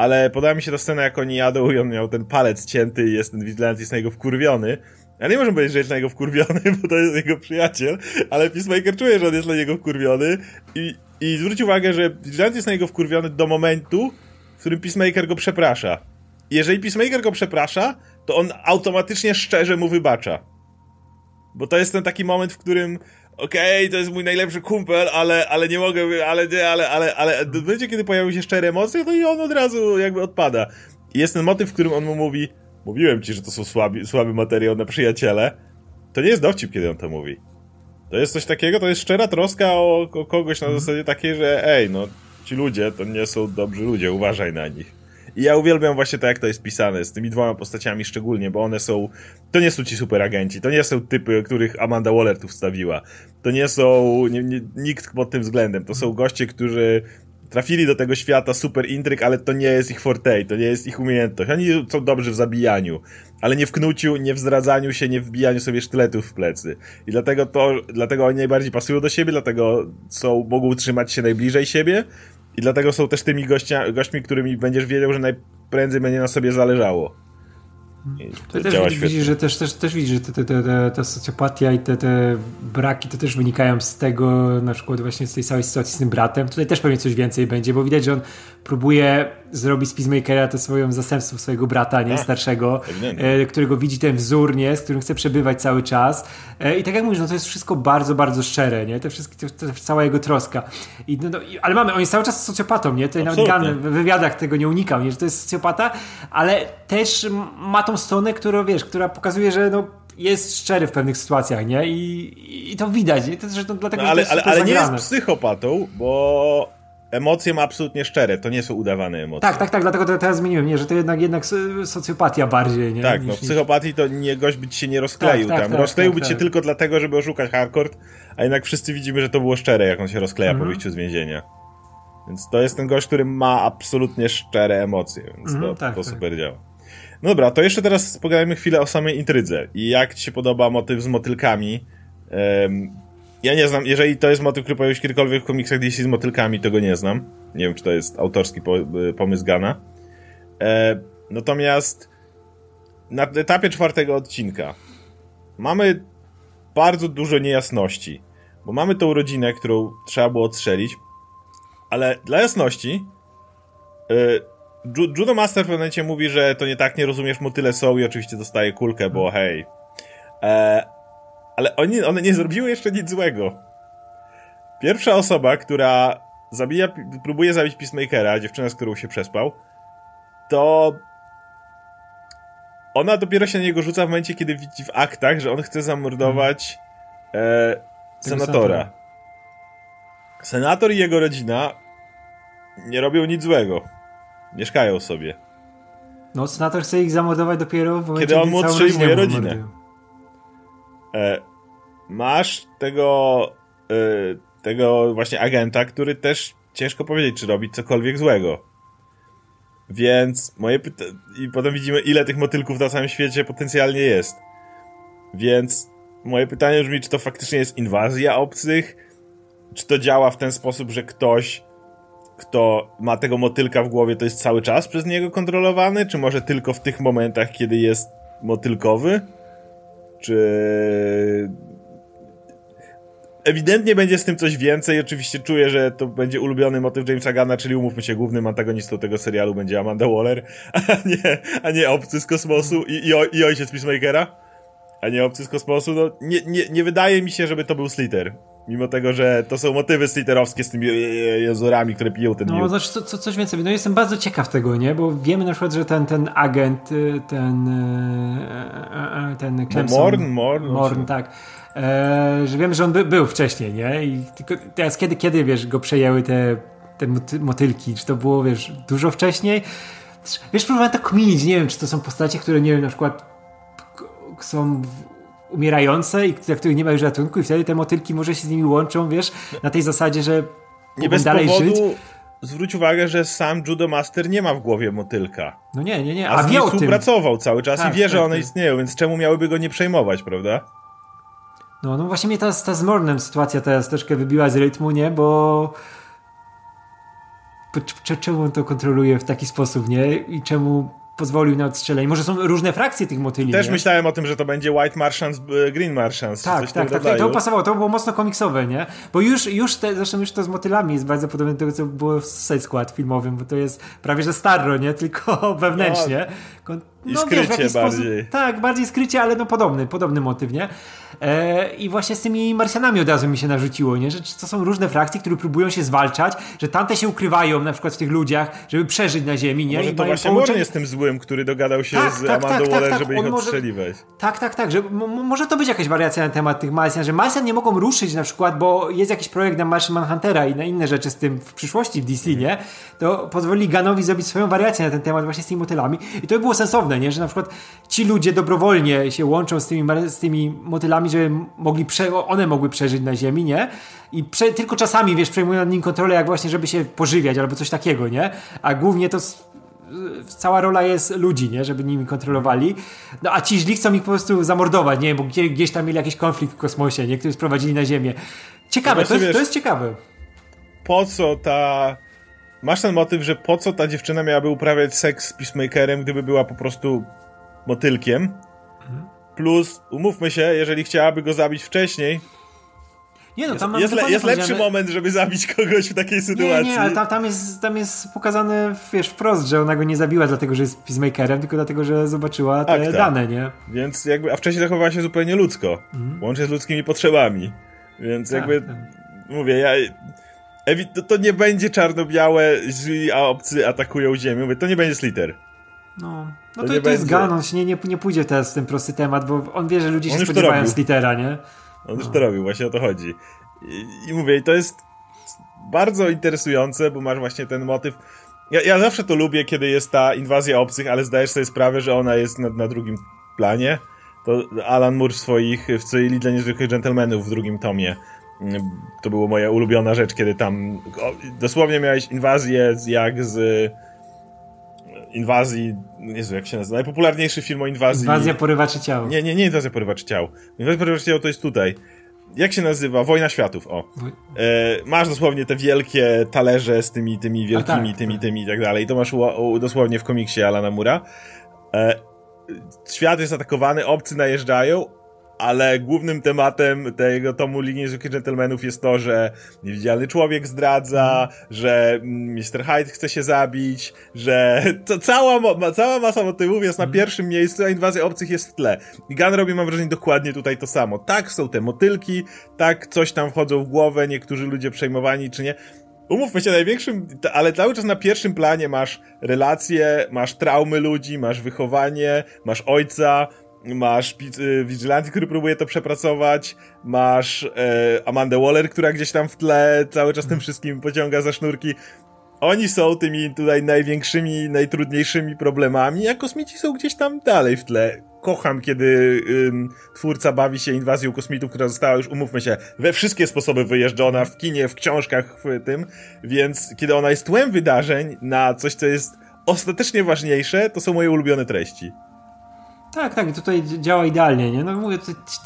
ale podoba mi się ta scena, jak oni jadą i on miał ten palec cięty i jest ten Vigilante jest na niego wkurwiony. Ja nie możemy powiedzieć, że jest na niego wkurwiony, bo to jest jego przyjaciel, ale Peacemaker czuje, że on jest na niego wkurwiony i, i zwróć uwagę, że Vigilante jest na niego wkurwiony do momentu, w którym Peacemaker go przeprasza. I jeżeli Peacemaker go przeprasza, to on automatycznie szczerze mu wybacza. Bo to jest ten taki moment, w którym okej, okay, to jest mój najlepszy kumpel, ale, ale nie mogę, ale nie, ale, ale, ale w momencie, kiedy pojawiły się szczere emocje, to i on od razu jakby odpada. I jest ten motyw, w którym on mu mówi, mówiłem ci, że to są słabi, słaby materiał na przyjaciele. To nie jest dowcip, kiedy on to mówi. To jest coś takiego, to jest szczera troska o, o kogoś na mhm. zasadzie takiej, że ej, no, ci ludzie to nie są dobrzy ludzie, uważaj na nich. I ja uwielbiam właśnie to, jak to jest pisane, z tymi dwoma postaciami szczególnie, bo one są, to nie są ci superagenci, to nie są typy, których Amanda Waller tu wstawiła. To nie są, nie, nie, nikt pod tym względem. To są goście, którzy trafili do tego świata super intryg, ale to nie jest ich forte, to nie jest ich umiejętność. Oni są dobrzy w zabijaniu, ale nie w knuciu, nie w zdradzaniu się, nie w wbijaniu sobie sztyletów w plecy. I dlatego to, dlatego oni najbardziej pasują do siebie, dlatego są, mogą trzymać się najbliżej siebie, i dlatego są też tymi gościa, gośćmi, którymi będziesz wiedział, że najprędzej będzie na sobie zależało. To też widzisz, że też, też, też widzisz, że te, te, te, ta socjopatia i te, te braki to też wynikają z tego, na przykład właśnie z tej całej sytuacji z tym bratem. Tutaj też pewnie coś więcej będzie, bo widać, że on próbuje zrobić z Peacemakera to swoją zastępstwo swojego brata, nie, starszego, e, którego widzi ten wzór, nie, z którym chce przebywać cały czas. E, I tak jak mówisz, no to jest wszystko bardzo, bardzo szczere, nie, te wszystkie, to, to cała jego troska. I, no, no, ale mamy, on jest cały czas socjopatą, nie, tutaj nawet Gunn w wywiadach tego nie unikał, nie, że to jest socjopata, ale też ma tą stronę, która, wiesz, która pokazuje, że no jest szczery w pewnych sytuacjach, nie? I, i to widać. To zresztą dlatego, no, ale, ale, ale nie jest psychopatą, bo emocje ma absolutnie szczere, to nie są udawane emocje. Tak, tak, tak, dlatego to teraz zmieniłem, nie, że to jednak jednak socjopatia bardziej, nie? Tak, no w psychopatii to nie gość by ci się nie rozkleił tak, tak, tam. Tak, Rozkleiłby tak, ci się tak. tylko dlatego, żeby oszukać hardcore, a jednak wszyscy widzimy, że to było szczere, jak on się rozkleja mhm. po wyjściu z więzienia. Więc to jest ten gość, który ma absolutnie szczere emocje, więc mhm, to, to super działa. No dobra, to jeszcze teraz pogadajmy chwilę o samej intrydze i jak ci się podoba motyw z motylkami. Um, ja nie znam, jeżeli to jest motyw, który pojawił się kiedykolwiek w komiksach DC z motylkami, to go nie znam. Nie wiem, czy to jest autorski po, y, pomysł Gana. E, natomiast na etapie czwartego odcinka mamy bardzo dużo niejasności, Bo mamy tą rodzinę, którą trzeba było odstrzelić, ale dla jasności, yy, Judo Master w pewnym momencie mówi, że to nie tak, nie rozumiesz, motyle są i oczywiście dostaje kulkę, bo hej. E, ale oni, one nie zrobiły jeszcze nic złego. Pierwsza osoba, która zabija, próbuje zabić Peacemakera, dziewczynę, z którą się przespał, to ona dopiero się na niego rzuca w momencie, kiedy widzi w aktach, że on chce zamordować e, senatora. Senator i jego rodzina nie robią nic złego. Mieszkają sobie. No, senator chce ich zamordować dopiero w momencie, kiedy on mu odstrzeliwuje rodzinę. E, masz tego e, tego właśnie agenta, który też ciężko powiedzieć, czy robi cokolwiek złego. Więc moje pytanie... I potem widzimy, ile tych motylków na całym świecie potencjalnie jest. Więc moje pytanie brzmi, czy to faktycznie jest inwazja obcych? Czy to działa w ten sposób, że ktoś, kto ma tego motylka w głowie, to jest cały czas przez niego kontrolowany? Czy może tylko w tych momentach, kiedy jest motylkowy? Czy ewidentnie będzie z tym coś więcej. Oczywiście czuję, że to będzie ulubiony motyw Jamesa Gunna, czyli umówmy się, głównym antagonistą tego serialu będzie Amanda Waller, a nie, a nie obcy z kosmosu i, i, i ojciec Peacemakera, a nie obcy z kosmosu. No, nie, nie, nie wydaje mi się, żeby to był Sliter. Mimo tego, że to są motywy sliterowskie z tymi jezorami, które piją ten No, miód. znaczy co, co, coś więcej. No jestem bardzo ciekaw tego, nie? Bo wiemy na przykład, że ten, ten agent, y, ten y, y, ten Clemson... Morn? Morn? Morn, tak e, że wiem, że on by, był wcześniej, nie? I tylko teraz kiedy, kiedy, wiesz, go przejęły te, te motylki? Czy to było, wiesz, dużo wcześniej? Wiesz, próbowałem tak kminić, nie wiem, czy to są postacie, które, nie wiem, na przykład są umierające i dla których nie ma już ratunku i wtedy te motylki może się z nimi łączą, wiesz, na tej zasadzie, że nie bez dalej powodu... żyć zwróć uwagę, że sam Judo Master nie ma w głowie motylka. No nie, nie, nie. A, A wie o tym. pracował cały czas tak, i wie, że tak, one tak. istnieją, więc czemu miałyby go nie przejmować, prawda? No, no właśnie mnie ta, ta z Mornem sytuacja teraz troszkę wybiła z rytmu, nie? Bo czemu on to kontroluje w taki sposób, nie? I czemu pozwolił na odstrzelenie. Może są różne frakcje tych motyli. Też nie? myślałem o tym, że to będzie White Martians, Green Martians. Tak, tak, tak, tak. To pasowało, to było mocno komiksowe, nie? Bo już, już te, zresztą już to z motylami jest bardzo podobne do tego, co było w Suicide Squad filmowym, bo to jest prawie że starro, nie? Tylko wewnętrznie. No, I no, skrycie wiesz, bardziej. Sposób, tak, bardziej skrycie, ale no podobny, podobny motyw, nie? E, I właśnie z tymi Marsjanami od razu mi się narzuciło, nie? że to są różne frakcje, które próbują się zwalczać, że tamte się ukrywają na przykład w tych ludziach, żeby przeżyć na ziemi. Nie? Może I to właśnie połączenie... jest tym złym, który dogadał się tak, z tak, Amandą tak, Waller, tak, żeby ich odstrzeliwać. Tak, tak, tak, że może to być jakaś wariacja na temat tych Marsjan, że Marsjan nie mogą ruszyć na przykład, bo jest jakiś projekt na Martian Manhuntera i na inne rzeczy z tym w przyszłości w DC, nie? To pozwoli Ganowi zrobić swoją wariację na ten temat właśnie z tymi motylami. I to by było sensowne, nie? Że na przykład ci ludzie dobrowolnie się łączą z tymi, z tymi motylami, żeby mogli prze, one mogły przeżyć na Ziemi, nie? I prze, tylko czasami, wiesz, przejmują nad nim kontrolę, jak właśnie, żeby się pożywiać albo coś takiego, nie? A głównie to cała rola jest ludzi, nie? Żeby nimi kontrolowali. No a ci źli chcą ich po prostu zamordować, nie? Bo gdzieś tam mieli jakiś konflikt w kosmosie, nie? Który sprowadzili na Ziemię. Ciekawe, no to, jest, wiesz, to jest ciekawe. Po co ta... Masz ten motyw, że po co ta dziewczyna miałaby uprawiać seks z Peacemakerem, gdyby była po prostu motylkiem? Mhm. Plus, umówmy się, jeżeli chciałaby go zabić wcześniej, nie no, tam jest, jest, jest lepszy moment, żeby zabić kogoś w takiej sytuacji. Nie, nie, ale tam, tam, jest, tam jest pokazane, wiesz, wprost, że ona go nie zabiła dlatego, że jest peacemakerem, tylko dlatego, że zobaczyła te Akta. dane, nie? Więc jakby, a wcześniej zachowała się zupełnie ludzko, mhm. łącznie z ludzkimi potrzebami. Więc tak, jakby, tak. mówię, ja... To, to nie będzie czarno-białe, źli, a obcy atakują ziemię. Mówię, to nie będzie Sliter. No, no to, to, to jest Gun, on nie, nie, nie pójdzie teraz w ten prosty temat, bo on wie, że ludzie on się spodziewają z litera, nie? On już no. to robił, właśnie o to chodzi. I, i mówię, to jest bardzo interesujące, bo masz właśnie ten motyw. Ja, ja zawsze to lubię, kiedy jest ta inwazja obcych, ale zdajesz sobie sprawę, że ona jest na, na drugim planie. To Alan Moore w swoich, w swojej Lidze Niezwykłych Gentlemanów w drugim tomie to była moja ulubiona rzecz, kiedy tam dosłownie miałeś inwazję jak z inwazji, Jezu, jak się nazywa, najpopularniejszy film o inwazji. Inwazja porywaczy ciał. Nie, nie, nie inwazja porywaczy ciał. Inwazja porywaczy ciał to jest tutaj. Jak się nazywa? Wojna Światów, o. E, masz dosłownie te wielkie talerze z tymi, tymi wielkimi, tak, tymi, tak. tymi i tak dalej. To masz u, u, dosłownie w komiksie Alana Mura. E, świat jest atakowany, obcy najeżdżają ale głównym tematem tego tomu Ligi Niezwykłych Gentlemanów jest to, że niewidzialny człowiek zdradza, że Mr. Hyde chce się zabić, że to cała, cała masa motywów jest na mhm. pierwszym miejscu, a inwazja obcych jest w tle. I Gun robi, mam wrażenie, dokładnie tutaj to samo. Tak, są te motylki, tak, coś tam wchodzą w głowę, niektórzy ludzie przejmowani, czy nie. Umówmy się, największym, ale cały czas na pierwszym planie masz relacje, masz traumy ludzi, masz wychowanie, masz ojca, masz y, Vigilante, który próbuje to przepracować, masz e, Amandę Waller, która gdzieś tam w tle cały czas tym wszystkim pociąga za sznurki. Oni są tymi tutaj największymi, najtrudniejszymi problemami, a kosmici są gdzieś tam dalej w tle. Kocham, kiedy ym, twórca bawi się inwazją kosmitów, która została już, umówmy się, we wszystkie sposoby wyjeżdżona, w kinie, w książkach, w tym, więc kiedy ona jest tłem wydarzeń na coś, co jest ostatecznie ważniejsze, to są moje ulubione treści. Tak, tak, tutaj działa idealnie, nie? No mówię,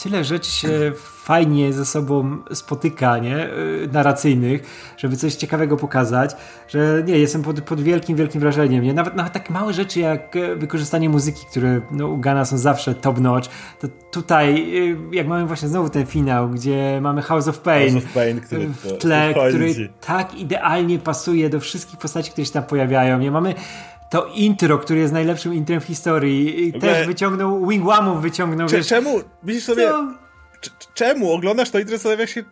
tyle rzeczy się fajnie ze sobą spotyka, nie? Y, narracyjnych, żeby coś ciekawego pokazać, że nie, jestem pod, pod wielkim, wielkim wrażeniem, nie? Nawet, nawet takie małe rzeczy jak e, wykorzystanie muzyki, które no, u Gana są zawsze top notch, to tutaj, y, jak mamy właśnie znowu ten finał, gdzie mamy House of Pain, House of Pain który w tle, który tak idealnie pasuje do wszystkich postaci, które się tam pojawiają, nie? Mamy to intro, które jest najlepszym intrem w historii, też wyciągnął, Wingwamów wyciągnął. Cze, wiesz, czemu, widzisz sobie, czemu oglądasz to intro, zastanawiasz się,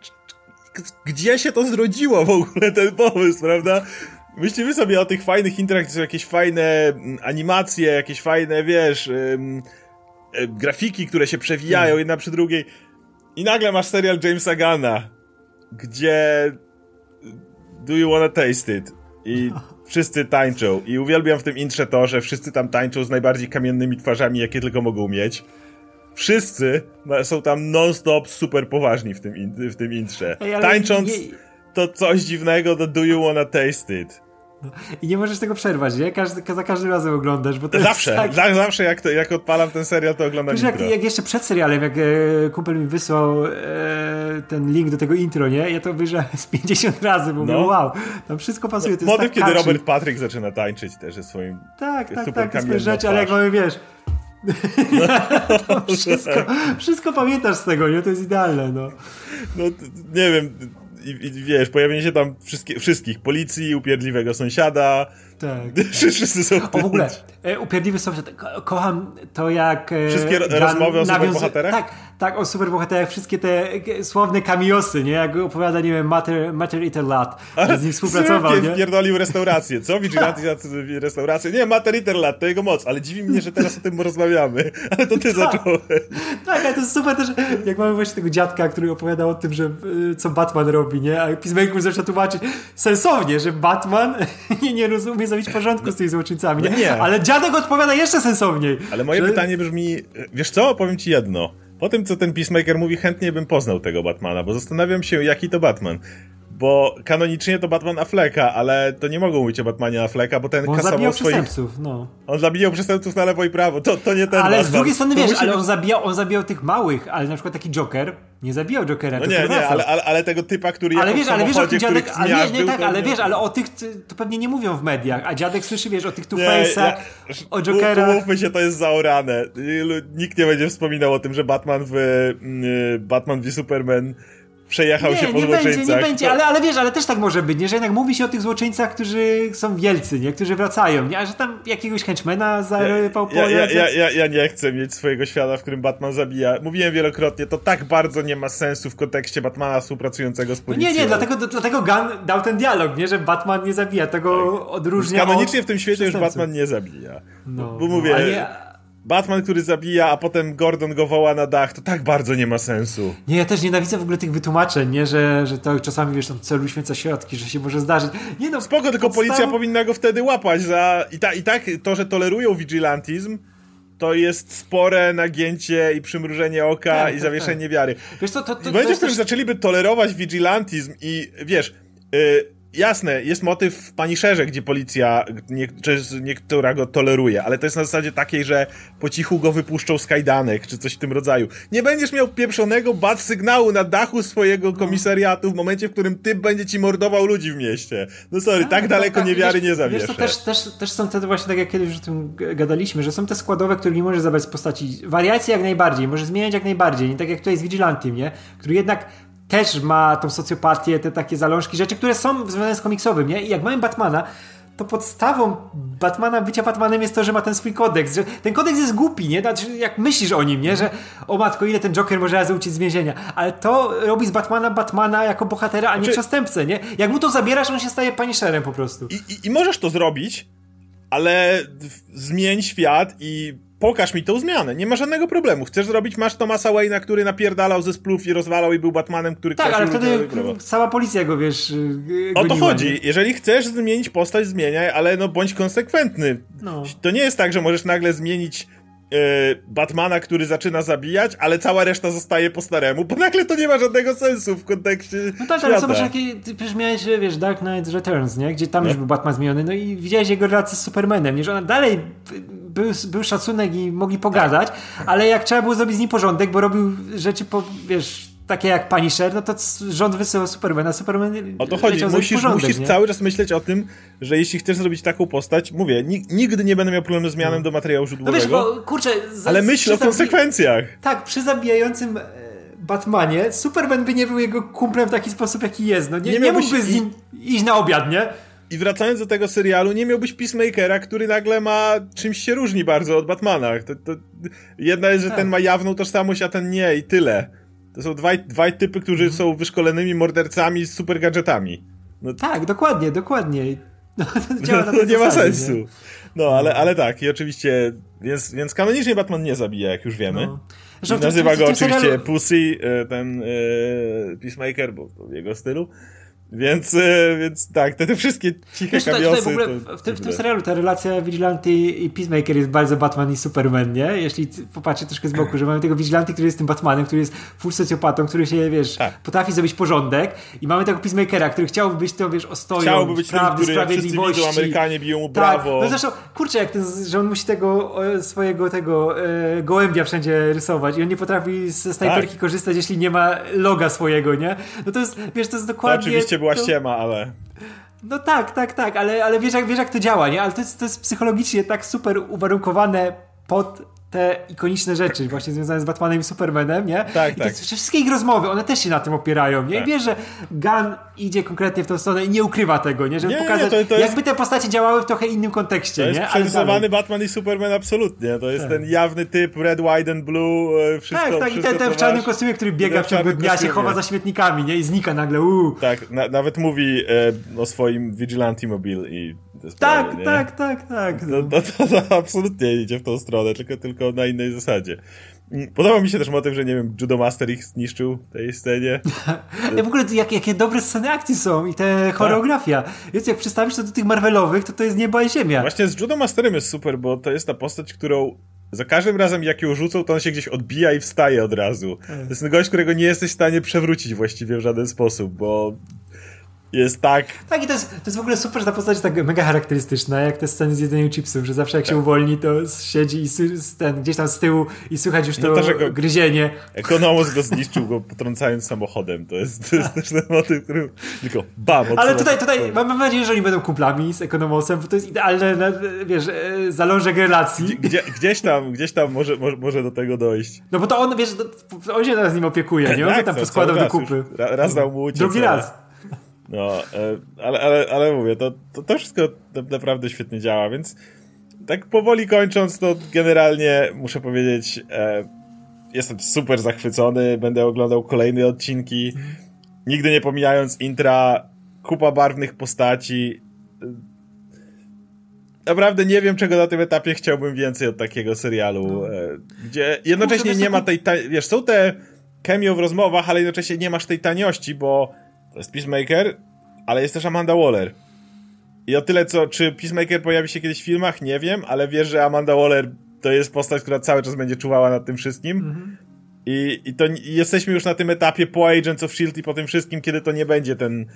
gdzie się to zrodziło w ogóle ten pomysł, prawda? Myślimy sobie o tych fajnych intrach, gdzie są jakieś fajne mm, animacje, jakieś fajne, wiesz, ym, y, grafiki, które się przewijają hmm. jedna przy drugiej i nagle masz serial Jamesa Gana, gdzie Do you wanna taste it? I wszyscy tańczą. I uwielbiam w tym intrze to, że wszyscy tam tańczą z najbardziej kamiennymi twarzami, jakie tylko mogą mieć. Wszyscy są tam non-stop super poważni w tym, in w tym intrze. Ej, Tańcząc nie... to coś dziwnego, to do you wanna taste it? I nie możesz tego przerwać, nie? Każdy, za każdym razem oglądasz, bo to Zawsze, tak... za, zawsze jak, to, jak odpalam ten serial, to oglądam Wiesz, jak, jak, jeszcze przed serialem, jak e, kumpel mi wysłał e, ten link do tego intro, nie? Ja to obejrzałem z 50 razy, bo no. mówię, wow, tam wszystko pasuje. To Motyw, tak kiedy catchy. Robert Patrick zaczyna tańczyć też ze swoim Tak, tak, tak, rzeczy, ale jak mamy, wiesz, no, wszystko, wszystko pamiętasz z tego, nie? To jest idealne, no. No, nie wiem, i, i wiesz, pojawienie się tam wszystkich, policji, upierdliwego sąsiada, tak. Wszyscy są O w ogóle, e, upierdliwy sąsiad, ko kocham to jak... E, Wszystkie rozmowy o superbohaterach? Tak, tak, o superbohaterach, wszystkie te słowne kamiosy, nie? Jak opowiada, nie wiem, Mater, Mater Eater Lat, że z nim współpracował, nie? Pierdolił restaurację, co? Vigilante restaurację? Nie, Mater Eater Lat, to jego moc, ale dziwi mnie, że teraz o tym rozmawiamy, ale to ty tak. zacząłeś. Tak, ale to jest super też, jak mamy właśnie tego dziadka, który opowiadał o tym, że co Batman robi, nie? A Peacemaker zaczyna tłumaczyć sensownie, że Batman nie, nie rozumie zabić porządku z tymi złoczyńcami. Nie? No nie. Ale dziadek odpowiada jeszcze sensowniej. Ale moje że... pytanie brzmi, wiesz co, powiem ci jedno. Po tym, co ten Peacemaker mówi, chętnie bym poznał tego Batmana, bo zastanawiam się, jaki to Batman. Bo kanonicznie to Batman Afflecka, ale to nie mogą mówić o Batmanie Afflecka, bo ten bo on kasował zabijał swoich... przestępców, no. On zabijał przestępców na lewo i prawo, to, to nie ten Ale Batman. z drugiej strony, wiesz, ale on zabijał, on zabijał tych małych, ale na przykład taki Joker nie zabijał Jokera, No nie, nie, ale, ale, ale, tego typa, który ale wiesz, ale wiesz, o dziadek, ale nie, nie, tak, ale wiesz, ale o tych to pewnie nie mówią w mediach, a dziadek słyszy, wiesz, o tych Two-Face'ach, ja, o Jokera. Umówmy się, to jest zaorane. Nikt nie będzie wspominał o tym, że Batman w mm, Batman v Superman przejechał nie, się po nie złoczyńcach. Będzie, nie będzie, ale, ale wiesz, ale też tak może być, nie? że jednak mówi się o tych złoczyńcach, którzy są wielcy, nie? którzy wracają, nie? a że tam jakiegoś henchmana zarypał ja, ja, ja, ja, ja nie chcę mieć swojego świata, w którym Batman zabija. Mówiłem wielokrotnie, to tak bardzo nie ma sensu w kontekście Batmana współpracującego z policją. No nie, nie, dlatego, dlatego Gunn dał ten dialog, nie? że Batman nie zabija, tego tak. odróżnia Kanonicznie w tym świecie już Batman nie zabija. No, bo mówię... No, Batman, który zabija, a potem Gordon go woła na dach, to tak bardzo nie ma sensu. Nie, ja też nienawidzę w ogóle tych wytłumaczeń, nie? Że, że to czasami, wiesz, tam celu święca środki, że się może zdarzyć. Nie no, Spoko, tylko podstaw... policja powinna go wtedy łapać za... I, ta, I tak to, że tolerują vigilantizm, to jest spore nagięcie i przymrużenie oka tak, i tak, zawieszenie tak. wiary. Wiesz co, to, to, w momencie, w którym też... zaczęliby tolerować vigilantizm i, wiesz... Yy, jasne, jest motyw w Punisherze, gdzie policja nie, niektóra go toleruje, ale to jest na zasadzie takiej, że po cichu go wypuszczą z kajdanek, czy coś w tym rodzaju. Nie będziesz miał pieprzonego bad sygnału na dachu swojego komisariatu w momencie, w którym ty będzie ci mordował ludzi w mieście. No sorry, tak, tak daleko tak, niewiary wiesz, nie zawieszę. Wiesz, to też, też, też są te właśnie, tak jak kiedyś już o tym gadaliśmy, że są te składowe, które nie możesz zabrać z postaci. Wariacje jak najbardziej, może zmieniać jak najbardziej, nie tak jak tutaj z Vigilantem, nie? Który jednak też ma tą socjopatię, te takie zalążki, rzeczy, które są związane z komiksowym, nie? I jak mamy Batmana, to podstawą Batmana, bycia Batmanem jest to, że ma ten swój kodeks. Że ten kodeks jest głupi, nie? Znaczy, jak myślisz o nim, nie? Że o matko, ile ten Joker może razy uciec z więzienia. Ale to robi z Batmana Batmana jako bohatera, a nie znaczy... przestępcę, nie? Jak mu to zabierasz, on się staje Punisherem po prostu. I, i, I możesz to zrobić, ale zmień świat i pokaż mi tą zmianę, nie ma żadnego problemu. Chcesz zrobić, masz Thomasa Wayne'a, który napierdalał ze splów i rozwalał i był Batmanem, który... Tak, ale wtedy cała policja go, wiesz, O to chodzi. Jeżeli chcesz zmienić postać, zmieniaj, ale no bądź konsekwentny. No. To nie jest tak, że możesz nagle zmienić Batmana, który zaczyna zabijać, ale cała reszta zostaje po staremu, bo nagle to nie ma żadnego sensu w kontekście No tak, świata. ale zobacz, jakie, ty przecież miałeś, wiesz, Dark Knight Returns, nie? Gdzie tam no. już był Batman zmieniony, no i widziałeś jego relację z Supermanem, nie? Że ona dalej był, był szacunek i mogli pogadać, ale jak trzeba było zrobić z nim porządek, bo robił rzeczy, po, wiesz, takie jak Punisher, no to rząd wysyła Supermana, Superman O to chodzi, musisz, porządek, musisz cały czas myśleć o tym, że jeśli chcesz zrobić taką postać, mówię, nigdy nie będę miał problemu z zmianą do materiału źródłowego. No wiesz, bo, kurczę, ale myśl o konsekwencjach. Tak, przy zabijającym e, Batmanie, Superman by nie był jego kumplem w taki sposób, jaki jest. No, nie, nie, nie mógłby z nim iść na obiad, nie? I wracając do tego serialu, nie miałbyś Peacemakera, który nagle ma czymś się różni bardzo od Batmana. To, to jedna jest, że tak. ten ma jawną tożsamość, a ten nie i tyle. To są dwaj, dwaj typy, którzy mhm. są wyszkolonymi mordercami z super gadżetami. No, tak, dokładnie, dokładnie. No, to, to nie ma sensu. Nie? No, ale, ale tak, i oczywiście, więc, więc kanonicznie Batman nie zabija, jak już wiemy. No. Nazywa go oczywiście serialu... Pussy, e, ten e, Peacemaker, bo w jego stylu. Więc, e, więc tak, te, te wszystkie ciche Wiesz, tutaj w, ogóle to, w, tym, w tym serialu ta relacja Vigilante i Peacemaker jest bardzo Batman i Superman, nie? Jeśli popatrzę troszkę z boku, że mamy tego Vigilante, który jest tym Batmanem, który jest full socjopatą, który się, wiesz, tak. potrafi zrobić porządek i mamy tego Peacemakera, który chciałby być to, wiesz, ostoją chciałby być prawdy, tym, który sprawiedliwości. Widzą, Amerykanie biją mu tak. brawo. No zresztą, kurczę, jak ten, że on musi tego swojego tego e, gołębia wszędzie rysować i on nie potrafi ze snajperki tak. korzystać, jeśli nie ma loga swojego, nie? No to jest, wiesz, to jest dokładnie... To była to... ściema, ale... No tak, tak, tak, ale, ale wiesz, jak, wiesz jak to działa, nie? Ale to jest, to jest psychologicznie tak super uwarunkowane pod te ikoniczne rzeczy właśnie związane z Batmanem i Supermanem, nie? Tak, I tak. Te, wszystkie ich rozmowy, one też się na tym opierają, nie? Tak. I wiesz, że Gun idzie konkretnie w tą stronę i nie ukrywa tego, nie? Żeby nie, pokazać, nie, to, to jakby jest... te postacie działały w trochę innym kontekście, to jest nie? przerysowany Batman i Superman absolutnie. To jest tak. ten jawny typ red, white and blue, e, wszystko Tak, tak, i ten, ten w czarnym kostiumie, który biega w ciągu dnia, się chowa za śmietnikami, nie? I znika nagle, uuu. Tak, na, nawet mówi e, o swoim Vigilante Mobile i tak, tak, tak, tak. To, to, to, to, absolutnie idzie w tą stronę, tylko, tylko na innej zasadzie. Podoba mi się też motyw, że nie wiem, Judo Master ich zniszczył w tej scenie. ja w ogóle jak, jakie dobre sceny akcji są i te tak. choreografia. Więc jak przedstawisz to do tych Marvelowych, to to jest nieba i ziemia. Właśnie z Judo Masterem jest super, bo to jest ta postać, którą za każdym razem jak ją rzucą, to on się gdzieś odbija i wstaje od razu. Tak. To jest gość, którego nie jesteś w stanie przewrócić właściwie w żaden sposób, bo jest tak. Tak, i to jest, to jest w ogóle super, że ta postać tak mega charakterystyczna, jak te sceny z jedzeniem chipsów, że zawsze jak się tak. uwolni, to siedzi i ten, gdzieś tam z tyłu i słychać już to, no to gryzienie. Ekonomos go zniszczył go potrącając samochodem. To jest, to jest też ten motyw, który tylko bam. Ale tutaj, tutaj mam nadzieję, że oni będą kumplami z Ekonomosem, bo to jest idealne, wiesz, e, zalążek relacji. Gdzie, gdzieś tam, gdzieś tam może, może, może do tego dojść. No bo to on, wiesz, on się teraz nim opiekuje, nie? On tak, tam poskładał do kupy. Raz dał mu uciec. Drugi raz. No, e, ale, ale, ale mówię, to, to, to wszystko naprawdę świetnie działa, więc tak powoli kończąc, to generalnie muszę powiedzieć, e, jestem super zachwycony, będę oglądał kolejne odcinki, nigdy nie pomijając intra, kupa barwnych postaci. Naprawdę nie wiem, czego na tym etapie chciałbym więcej od takiego serialu, no. e, gdzie jednocześnie nie ma tej, wiesz, są te cameo w rozmowach, ale jednocześnie nie masz tej taniości, bo to jest Peacemaker, ale jest też Amanda Waller. I o tyle, co, czy Peacemaker pojawi się kiedyś w filmach, nie wiem, ale wiesz, że Amanda Waller to jest postać, która cały czas będzie czuwała nad tym wszystkim. Mhm. I, I to i jesteśmy już na tym etapie po Agents of S.H.I.E.L.D. i po tym wszystkim, kiedy to nie będzie ten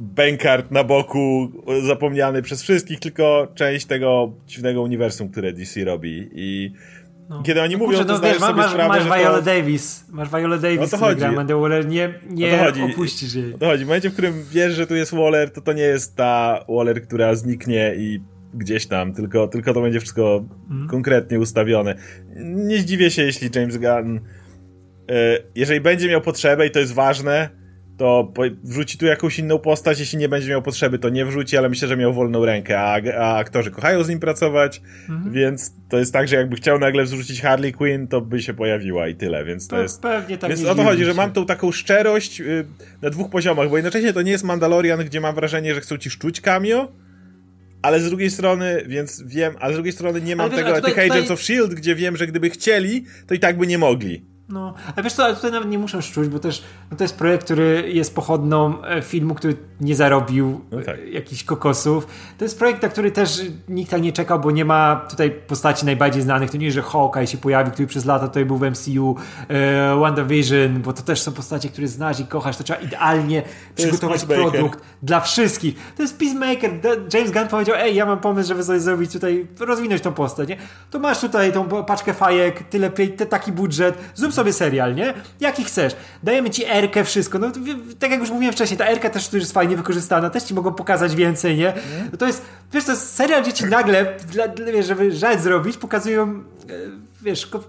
Bankart na boku, zapomniany przez wszystkich, tylko część tego dziwnego uniwersum, które DC robi i no. Kiedy oni no mówią, kurczę, to no, wiesz, sobie masz, sprawę, masz Viola to... Davis, masz Viola Davis, o to chodzi. Amanda Waller, nie, nie chodzi. opuścisz jej. O to chodzi. W momencie, w którym wiesz, że tu jest Waller, to to nie jest ta Waller, która zniknie i gdzieś tam, tylko, tylko to będzie wszystko mm. konkretnie ustawione. Nie zdziwię się, jeśli James Gunn, e, jeżeli będzie miał potrzebę i to jest ważne, to wrzuci tu jakąś inną postać, jeśli nie będzie miał potrzeby, to nie wrzuci, ale myślę, że miał wolną rękę, a, a aktorzy kochają z nim pracować, mhm. więc to jest tak, że jakby chciał nagle wrzucić Harley Quinn, to by się pojawiła i tyle, więc to, to jest... Pewnie tak Więc o to chodzi, że mam tą taką szczerość y, na dwóch poziomach, bo jednocześnie to nie jest Mandalorian, gdzie mam wrażenie, że chcą ci szczuć cameo, ale z drugiej strony, więc wiem, ale z drugiej strony nie mam wiesz, tego tutaj, tych Agents tutaj... of S.H.I.E.L.D., gdzie wiem, że gdyby chcieli, to i tak by nie mogli. No, a wiesz co, ale tutaj nawet nie muszę szczuć, bo też no to jest projekt, który jest pochodną e, filmu, który nie zarobił no tak. jakichś kokosów. To jest projekt, na który też nikt tak nie czekał, bo nie ma tutaj postaci najbardziej znanych. To nie że Hawkeye się pojawi, który przez lata tutaj był w MCU, e, WandaVision, bo to też są postacie, które znasz i kochasz. To trzeba idealnie to przygotować produkt dla wszystkich. To jest Peacemaker. James Gunn powiedział, ej, ja mam pomysł, żeby sobie zrobić tutaj, rozwinąć tą postać, nie? To masz tutaj tą paczkę fajek, tyle, taki budżet, zrób sobie serial, nie? Jaki chcesz. Dajemy ci Erkę, wszystko. No, tak jak już mówiłem wcześniej, ta Erka też tu jest fajnie wykorzystana, też ci mogą pokazać więcej, nie? No to jest, wiesz, to jest serial, gdzie ci nagle, dla, wiesz, żeby żart zrobić, pokazują e, wiesz, ko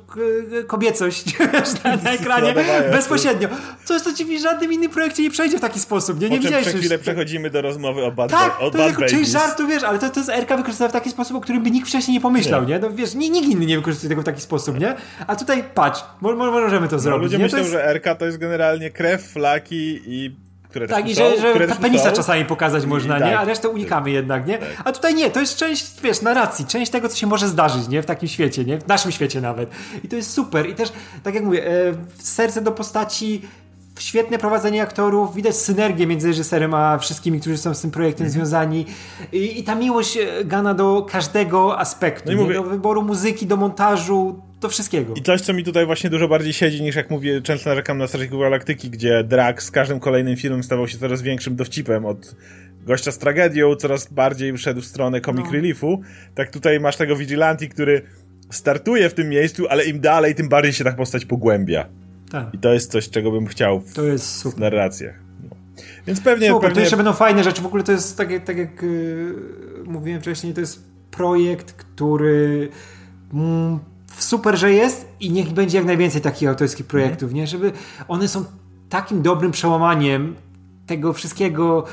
kobiecość wiesz, na, na ekranie bezpośrednio. Co jest to ci w żadnym innym projekcie nie przejdzie w taki sposób, nie? Nie widziałeś. Przez chwilę przechodzimy do rozmowy o Bad Tak, o to jest jako część żartu, wiesz, ale to, to jest RK wykorzystana w taki sposób, o którym by nikt wcześniej nie pomyślał, nie? nie? No wiesz, nikt inny nie wykorzystuje tego w taki sposób, nie? A tutaj patrz, możemy to no, zrobić. Ludzie nie? myślą, jest... że RK to jest generalnie krew, flaki i które Tak, i że, że ta penisa czasami pokazać można, nie? Tak, a resztę unikamy tak, jednak, nie? Tak. A tutaj nie, to jest część, wiesz, narracji, część tego, co się może zdarzyć, nie? W takim świecie, nie? W naszym świecie nawet. I to jest super. I też, tak jak mówię, e, serce do postaci świetne prowadzenie aktorów, widać synergię między reżyserem a wszystkimi, którzy są z tym projektem mm. związani I, I, ta miłość e, Gana do każdego aspektu, no mówię, do wyboru muzyki, do montażu, do wszystkiego. I coś, co mi tutaj właśnie dużo bardziej siedzi niż jak mówię, często narzekam na Strażników Galaktyki, gdzie Drax z każdym kolejnym filmem stawał się coraz większym dowcipem od gościa z tragedią, coraz bardziej wszedł w stronę comic no. reliefu, tak tutaj masz tego Vigilanti, który startuje w tym miejscu, ale im dalej, tym bardziej się tak postać pogłębia. Tak. I to jest coś, czego bym chciał w, to jest super. w narracjach. No. Więc pewnie, super, pewnie... to jeszcze będą fajne rzeczy. W ogóle to jest, tak, jak, tak jak yy, mówiłem wcześniej, to jest projekt, który mm, super, że jest i niech będzie jak najwięcej takich autorskich projektów, mm. nie? Żeby one są takim dobrym przełamaniem tego wszystkiego,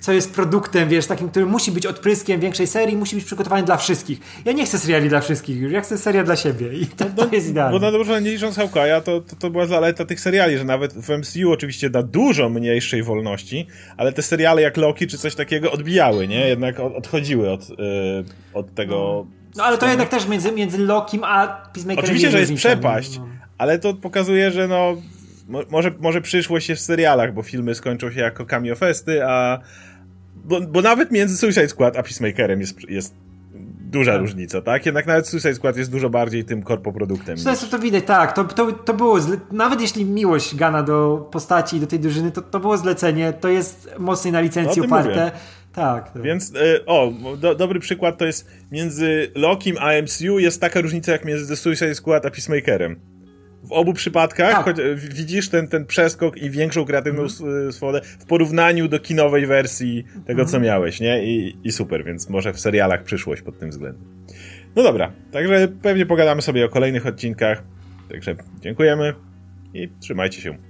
co jest produktem, wiesz, takim, który musi być odpryskiem większej serii, musi być przygotowany dla wszystkich. Ja nie chcę seriali dla wszystkich już, ja chcę seria dla siebie i to, to jest idealne. Bo na dobrze, nie licząc Hawkeye'a, to, to, to była zaleta tych seriali, że nawet w MCU oczywiście da dużo mniejszej wolności, ale te seriale jak Loki czy coś takiego odbijały, nie? Jednak odchodziły od, yy, od tego... No ale to jednak też między, między Lokim a Peacemakerem Oczywiście, że jest przepaść, no. ale to pokazuje, że no może, może przyszłość jest w serialach, bo filmy skończą się jako cameo festy, a bo, bo nawet między Suicide Squad a Peacemakerem jest, jest duża tak. różnica, tak? Jednak nawet Suicide Squad jest dużo bardziej tym korpoproduktem. Niż... to widać, tak. To, to, to było, zle... nawet jeśli miłość Gana do postaci i do tej drużyny, to, to było zlecenie, to jest mocniej na licencji no, oparte. Mówię. Tak, tak. Więc, y, o, do, dobry przykład to jest między Lokim a MCU jest taka różnica jak między The Suicide Squad a Peacemakerem w obu przypadkach tak. choć, widzisz ten, ten przeskok i większą kreatywną mm. swobodę w porównaniu do kinowej wersji tego, co mhm. miałeś, nie? I, I super, więc może w serialach przyszłość pod tym względem. No dobra, także pewnie pogadamy sobie o kolejnych odcinkach. Także dziękujemy i trzymajcie się.